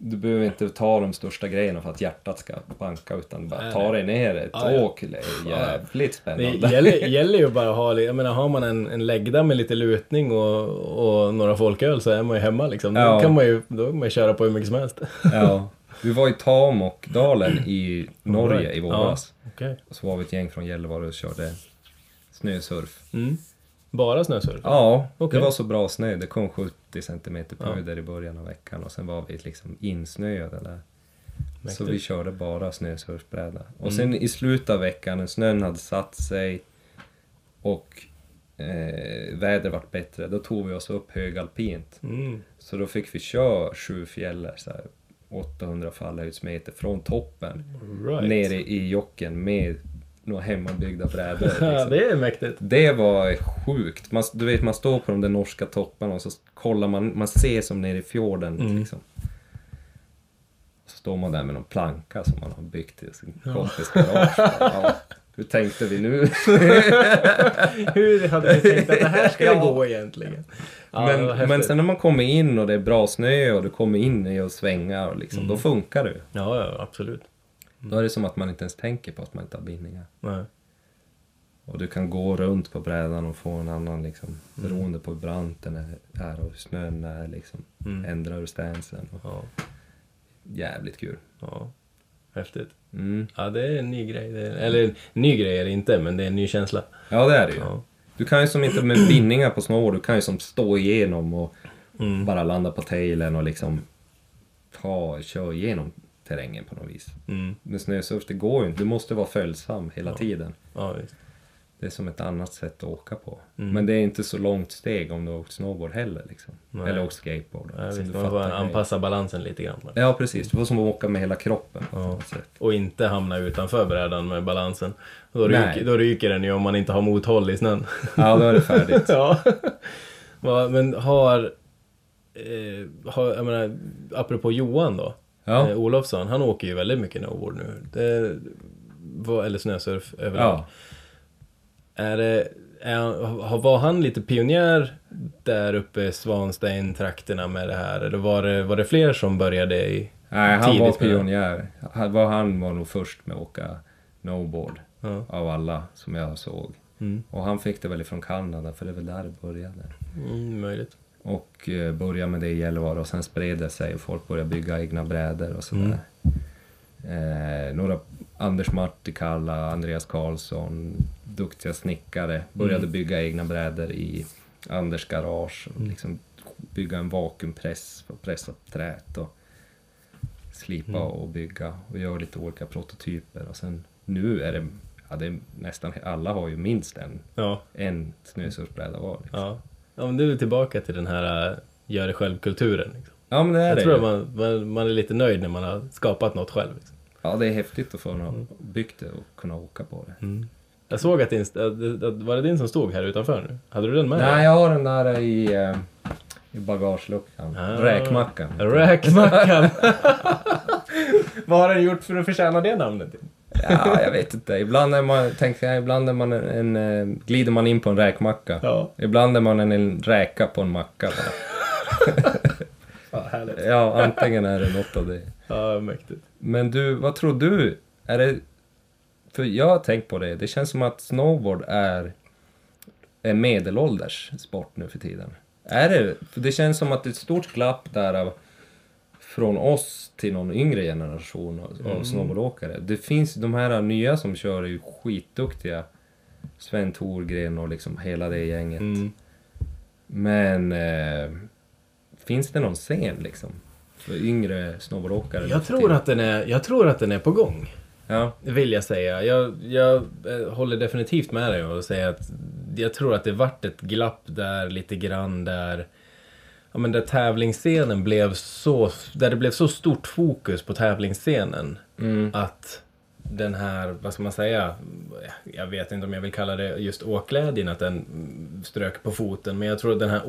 du behöver inte ta de största grejerna för att hjärtat ska banka utan bara
Nej,
ta dig ner ett
Ja, ja.
åk. Det är jävligt
Det
spännande.
gäller, gäller ju bara att ha. Jag menar, har man en, en läggda med lite lutning och, och några folköl så är man ju hemma liksom. Då
Ja.
kan man ju då kan man ju köra på hur mycket som helst.
Ja. (laughs) Vi var i Tamokdalen i Norge i våras.
Okej.
Och så var vi ett gäng från Gällivare och körde snösurf.
Mm. Bara snösurf?
Ja,
Okej.
det var så bra snö. Det kom 70 centimeter
Ja.
pöjder i början av veckan och sen var vi liksom insnöade där. Så
Mäktigt.
vi körde bara snösurfbräda. Och
Mm.
sen i slutet av veckan när snön hade satt sig och eh, vädret vart bättre, då tog vi oss upp högalpint.
Mm.
Så då fick vi köra sju fjällar, så här, 800 fallhöjdsmeter från toppen
Right.
ner i, i jocken med några hemmabyggda brädor. (laughs) Liksom.
det är mäktigt.
Det var sjukt. Man, du vet, man står på de där norska topparna och så kollar man, man ser som nere i fjorden.
Mm.
Liksom. Så står man där med någon planka som man har byggt i sin
Ja.
kompis garage. (laughs) Ja, hur tänkte vi nu? (laughs)
Hur hade ni tänkt att det här ska
Ja.
gå egentligen? Ja,
men, men sen när man kommer in och det är bra snö och du kommer in i och svängar, liksom,
Mm.
då funkar det.
Ja, ja, absolut.
Då är det som att man inte ens tänker på att man inte har bindningar.
Nej.
Och du kan gå runt på brädan och få en annan liksom,
Mm.
beroende på hur brant den är, och hur snön är liksom.
Mm.
Ändrar du stansen. Och,
Ja,
jävligt kul.
ja. Häftigt.
Mm.
Ja, det är en ny grej. Är, eller ny grej är det inte, men det är en ny känsla.
Ja det är det ju.
Ja.
Du kan ju som inte med bindningar på snowboard, du kan ju som stå igenom och
Mm.
bara landa på tailen och liksom ta, köra igenom terrängen på något vis.
Mm.
Med snösurf, det går ju inte. Du måste vara följsam hela
Ja.
tiden.
Ja.
Det är som ett annat sätt att åka på.
Mm.
Men det är inte så långt steg om du har åkt snowboard heller. Liksom.
Nej.
Eller åkt skateboard.
Visst.
du
Man får anpassa balansen lite grann. bara.
Ja precis, du får som att åka med hela kroppen.
Ja. Och inte hamna utanför brädan med balansen. Då
Nej.
ryker, då ryker den ju om man inte har mothåll i snön.
Ja, då är det färdigt. (laughs)
ja. Men har, eh, har... Jag menar, apropå Johan då.
Ja.
Eh, Olofsson, han åker ju väldigt mycket snowboard nu. Det, var, eller snösurf överlag.
ja.
Är det, är, han- var han lite pionjär där uppe i Svanstein-trakterna med det här? Eller var det, var det fler som började i...
Nej, han var
Tidigt
pionjär. Han var, han var nog först med att åka snowboard
Ja.
av alla som jag såg.
Mm.
Och han fick det väl ifrån Kanada, för det är väl där det började.
Mm, möjligt.
Och eh, började med det i Gällivare och sen spred det sig och folk började bygga egna brädor och sådär. Eh, några, Anders Martikalla, Andreas Karlsson, duktiga snickare, började
Mm.
bygga egna brädor i Anders garage. Och
Mm.
liksom bygga en vakuumpress för att pressa trät och slipa
Mm.
och bygga och göra lite olika prototyper. Och sen nu är det, ja, det är nästan alla har ju minst en,
Ja,
en snösurfbräda var. Liksom.
ja. Ja men du är tillbaka till den här äh, gör det själv-kulturen. Liksom.
Ja men det är
Jag
det
tror att man, man, man är lite nöjd när man har skapat något själv. Liksom.
Ja, det är häftigt att få ha
Mm.
byggt det och kunna åka på det.
Jag såg att din, var det din som stod här utanför nu? Hade du den med?
Nej, jag har den där i, eh, i bagageluckan.
Ah.
Räkmackan.
Räkmackan! (laughs) Vad har den gjort för att förtjäna det namnet?
Ja, jag vet inte. Ibland är man, tänker jag, ibland är man en, en, eh, glider man in på en räkmacka.
Ja,
Ibland är man en, en räka på en macka
ja (laughs) härligt.
Ja, antingen är det något av det.
Ja, mäktigt.
Men du, vad tror du? Är det... För jag har tänkt på det. Det känns som att snowboard är en medelålders sport nu för tiden. Är det? För det känns som att det är ett stort glapp där av från oss till någon yngre generation av,
Mm.
snowboardåkare. Det finns de här nya som kör är ju skitduktiga. Sven Thorgren och liksom hela det gänget.
Mm.
Men eh, finns det någon scen liksom? För yngre snowboardåkare?
Jag tror, att den är, jag tror att den är på gång.
Ja.
Vill jag säga. Jag, jag eh, håller definitivt med dig och säger att jag tror att det vart ett glapp där lite grann där Ja men där tävlingsscenen blev så, där det blev så stort fokus på tävlingsscenen
Mm.
att den här, vad ska man säga, jag vet inte om jag vill kalla det just åkglädjen, att den strök på foten, men jag tror att den här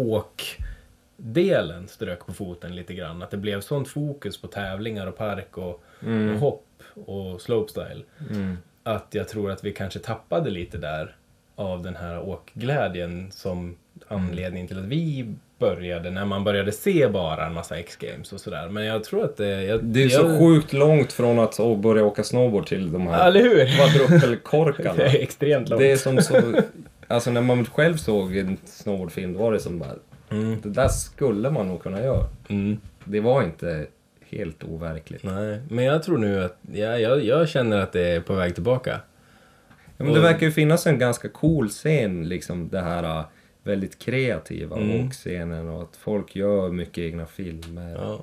åkdelen strök på foten lite grann. Att det blev sånt fokus på tävlingar och park och,
Mm.
och hopp och slopestyle.
Mm.
Att jag tror att vi kanske tappade lite där av den här åkglädjen som anledning till att vi började, när man började se bara en massa X-games och sådär. Men jag tror att det... Jag,
Det är
jag,
så sjukt långt från att å, börja åka snowboard till de här
Eller hur?
kvadruppelkorkarna. (laughs)
Det är extremt långt.
Det är som så... Alltså när man själv såg en snowboardfilm då var det som bara...
Mm.
Det där skulle man nog kunna göra.
Mm.
Det var inte helt overkligt.
Nej, men jag tror nu att, ja, jag, jag känner att det är på väg tillbaka.
Ja, men det verkar ju finnas en ganska cool scen, liksom det här väldigt kreativa
Mm.
åkscenen och att folk gör mycket egna filmer.
Ja.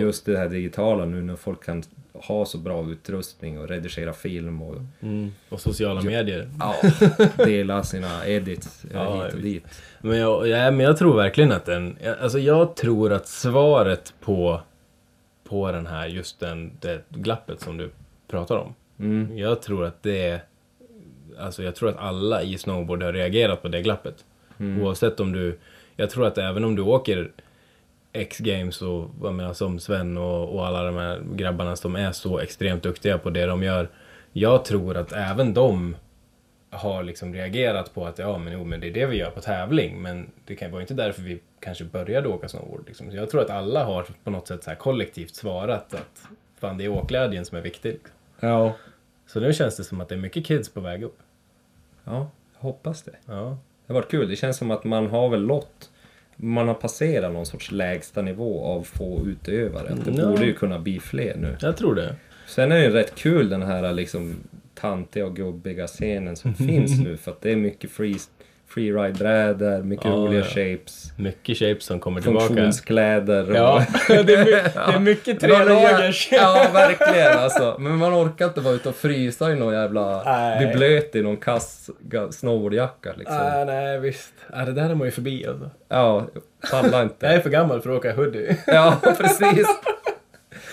Just det här digitala nu när folk kan ha så bra utrustning och redigera film och
Mm. Och sociala medier.
ja, dela sina edits
Ja,
hit och dit.
Men jag, ja, men jag tror verkligen att den, alltså jag tror att svaret på, på den här, just den, det glappet som du pratar om.
Mm.
Jag tror att det alltså jag tror att alla i snowboard har reagerat på det glappet.
Mm.
Oavsett om du, jag tror att även om du åker X-games och vad menar, som Sven och, och alla de här grabbarna som är så extremt duktiga på det de gör. Jag tror att även de har liksom reagerat på att ja men jo men det är det vi gör på tävling men det kan vara inte därför vi kanske började åka snowboard. Liksom. Så jag tror att alla har på något sätt så här kollektivt svarat att fan det är åkglädjen som är viktig. Liksom.
Ja.
Så nu känns det som att det är mycket kids på väg upp.
ja, jag hoppas det.
Ja.
Det har varit kul. Det känns som att man har väl nått man har passerat någon sorts lägsta nivå av få utövare. Att det
Ja.
borde ju kunna bli fler nu.
Jag tror det.
Sen är det ju rätt kul den här liksom tantiga och gubbiga scenen som (laughs) finns nu för att det är mycket free, freeride-brädor, mycket
Ja,
roliga
ja.
shapes,
Mycket shapes som kommer tillbaka.
funktionskläder. och-
Ja, (laughs) det är, my- det är mycket (laughs) tre lagers.
Ja, verkligen alltså. Men man orkar inte vara ute och frysa i någon jävla...
Nej.
Bli blöt i någon kass snowboardjacka liksom.
Ah, nej, visst. Ah, det där är man ju förbi alltså.
Ja, falla
Jag
inte.
är för gammal för att åka hoodie. (laughs)
Ja, precis.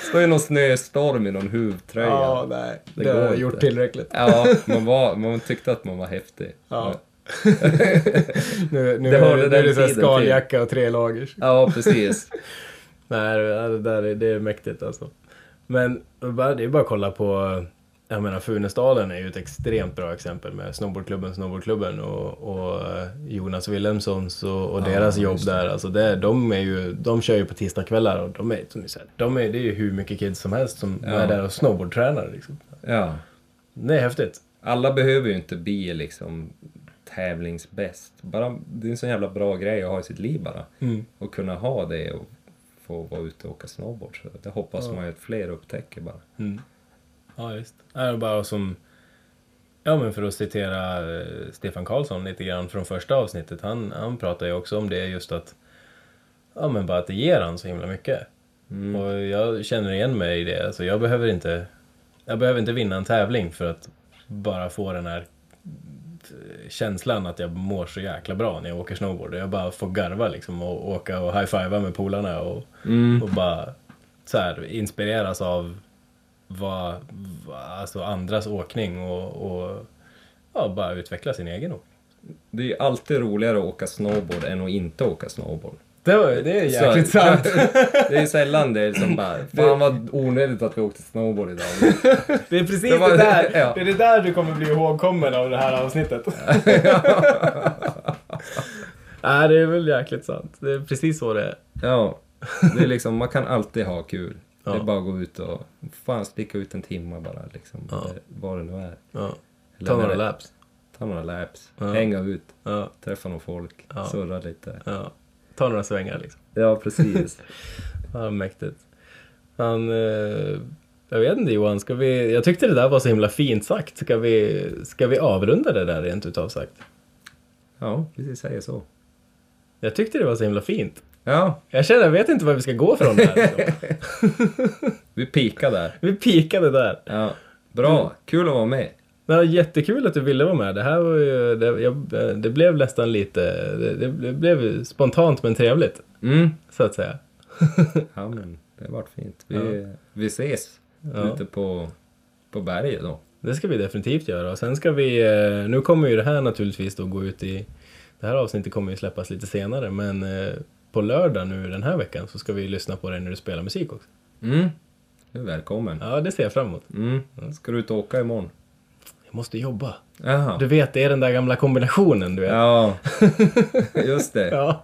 Står i någon snöstorm i någon huvtröja.
Ja, nej.
Det
Det, har jag gjort tillräckligt.
Ja, man, var, man tyckte att man var häftig.
Ja. (laughs) Nu, nu,
Det
nu är
den
det så skaljacka och tre lagers.
Ja, precis. (laughs)
Nej, det där är, det är mäktigt alltså. Men det är bara att kolla på, jag menar Funäsdalen är ju ett extremt bra exempel med snowboardklubben Snowboardklubben och, och eh, Jonas Wilhelmssons och, och
Ja,
deras jobb
det.
där. Alltså det, de, är ju, de kör ju på tisdagskvällar och de är, som ni säger, de är, det är ju hur mycket kids som helst som
Ja.
är där och snowboardtränar. Liksom.
Ja.
Det är häftigt.
Alla behöver ju inte bli liksom tävlingsbäst. Bara, det är en sån jävla bra grej att ha i sitt liv bara.
Mm.
Och kunna ha det och få vara ute och åka snowboard. Så det hoppas
Ja.
man ju att fler upptäcker bara.
Mm. Ja, just. Det är bara som... Ja, men för att citera eh, Stefan Karlsson lite grann från första avsnittet. Han, han pratar ju också om det just att... Ja, men bara att det ger han så himla mycket.
Mm.
Och jag känner igen mig i det. Alltså, jag behöver inte... Jag behöver inte vinna en tävling för att bara få den här känslan att jag mår så jäkla bra när jag åker snowboard. Jag bara får garva liksom och åka och high-fivea med polarna och
Mm.
och bara så här, inspireras av vad, alltså andras åkning och, och ja, bara utveckla sin egen åkning.
Det är alltid roligare att åka snowboard än att inte åka snowboard.
Det, var, det är jäkligt
Så-
sant. (laughs)
det är sällan det är som bara, fan vad onödigt att vi åkte snowboard idag. (laughs)
Det är precis
Det
det,
var-
där, (laughs)
ja.
det är det där du kommer bli ihågkommen av det här avsnittet. Nej, det är väl jäkligt sant. Det är precis så det är.
Ja, det är liksom, man kan alltid ha kul. Det är
Ja.
bara att gå ut och, fan sticka ut en timme bara liksom.
Ja.
Vad det nu är.
Ja. Ta några
det-
laps.
Ta några laps,
Ja.
hänga ut,
Ja,
träffa någon folk,
Ja.
surra lite.
Ta några svängar liksom.
Ja, precis. (laughs)
Ja, mäktigt. Han... Eh, jag vet inte Johan, ska vi... Jag tyckte det där var så himla fint sagt. Ska vi, ska vi avrunda det där rent utav sagt?
Ja, vi säger så.
Jag tyckte det var så himla fint.
Ja,
Jag känner, jag vet inte var vi ska gå från det här. Liksom. (laughs)
vi pikar där. (laughs)
Vi pikade där.
Ja, bra. Kul att vara med.
Var jättekul att du ville vara med. Det här var ju, det, jag, det blev nästan lite, det, det, blev spontant men trevligt,
Mm.
så att säga.
Ja, men det har varit fint. Vi, vi ses
Ja.
ute på, på berget då.
Det ska vi definitivt göra. Och sen ska vi, eh, nu kommer ju det här naturligtvis då gå ut i, det här avsnittet kommer ju släppas lite senare, men eh, på lördag nu den här veckan så ska vi lyssna på dig när du spelar musik också.
Mm. Du är välkommen.
Ja, det ser jag fram emot.
Mm. Ska du ut och åka imorgon?
Jag måste jobba.
Jaha.
Du vet, det är den där gamla kombinationen, du vet.
Ja, (laughs) just det.
Ja.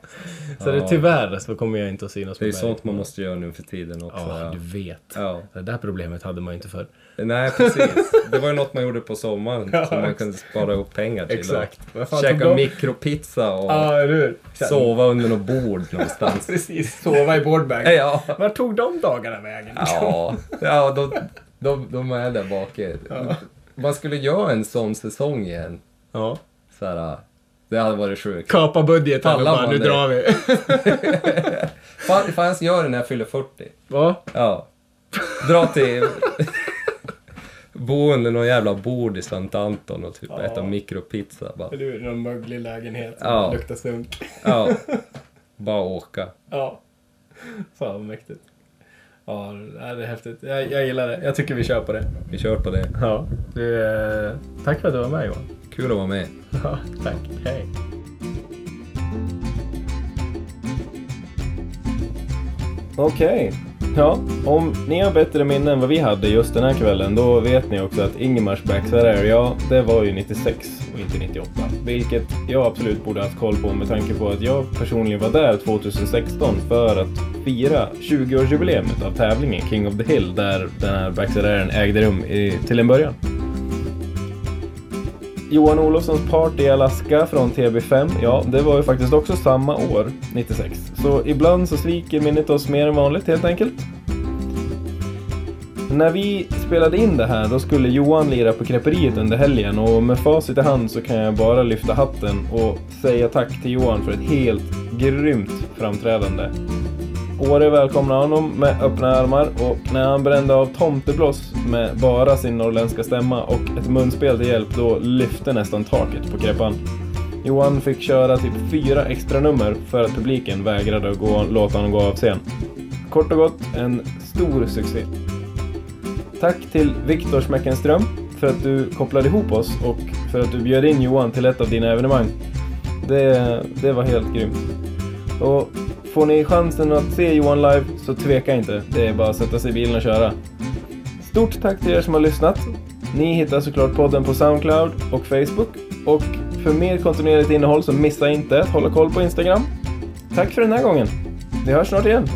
Så det,
Ja.
tyvärr så kommer jag inte att synas
Det är
på
sånt man måste göra nu för tiden också.
Ja,
Ja.
du vet.
Ja.
Det där problemet hade man ju inte förr.
Nej, precis. (laughs) Det var ju något man gjorde på sommaren
Ja,
som man kunde spara ihop pengar till.
Exakt. Fan
käka
de-
mikropizza och
Ja,
sova under något bord någonstans. (laughs)
Precis, sova i boardbag.
ja.
Vart tog de dagarna vägen?
Ja, ja de, de, de är där bak. Man skulle göra en sån säsong igen.
ja.
Så här, det hade varit sjukt.
Kapa budgeten och bara, nu
det?
drar vi. (laughs)
Fan, fan jag göra det när jag fyller 40.
Va?
Ja. Dra till... Bo under någon jävla bord i Sankt Anton och typ
Ja.
äta mikropizza. Bara.
Eller hur? Någon möglig lägenhet som
Ja.
luktar sunk.
Ja. (laughs) Bara åka.
Ja. Fan vad mäktigt. Ja, det är häftigt. Jag, jag gillar det. Jag tycker vi kör på det.
Vi kör på det.
Ja. Du, eh, tack för att du var med Johan.
Kul att vara med.
Ja, tack. Hej. Okej. Ja, om ni har bättre minnen än vad vi hade just den här kvällen, då vet ni också att Ingemars Backfire ja, det var ju 96 och inte 98. Vilket jag absolut borde haft koll på med tanke på att jag personligen var där 2016 för att fira 20-årsjubileet av tävlingen King of the Hill där den här Backfire ägde rum i, till en början. Johan Olofssons party i Alaska från TB5, ja, det var ju faktiskt också samma år, 96. Så ibland så sviker minnet oss mer än vanligt helt enkelt. När vi spelade in det här, då skulle Johan lira på Kreperiet under helgen och med facit i hand så kan jag bara lyfta hatten och säga tack till Johan för ett helt grymt framträdande. Åre välkomnade honom med öppna armar och när han brände av tomteblås med bara sin norrländska stämma och ett munspel till hjälp då lyfte nästan taket på Kreppan. Johan fick köra typ fyra extra nummer för att publiken vägrade att gå, låta honom gå av scen. Kort och gott, en stor succé. Tack till Viktor Smeckenström för att du kopplade ihop oss och för att du bjöd in Johan till ett av dina evenemang. Det, det var helt grymt. Och får ni chansen att se Johan live så tveka inte. Det är bara att sätta sig i bilen och köra. Stort tack till er som har lyssnat. Ni hittar såklart podden på Soundcloud och Facebook. Och för mer kontinuerligt innehåll så missa inte att hålla koll på Instagram. Tack för den här gången. Vi hörs snart igen.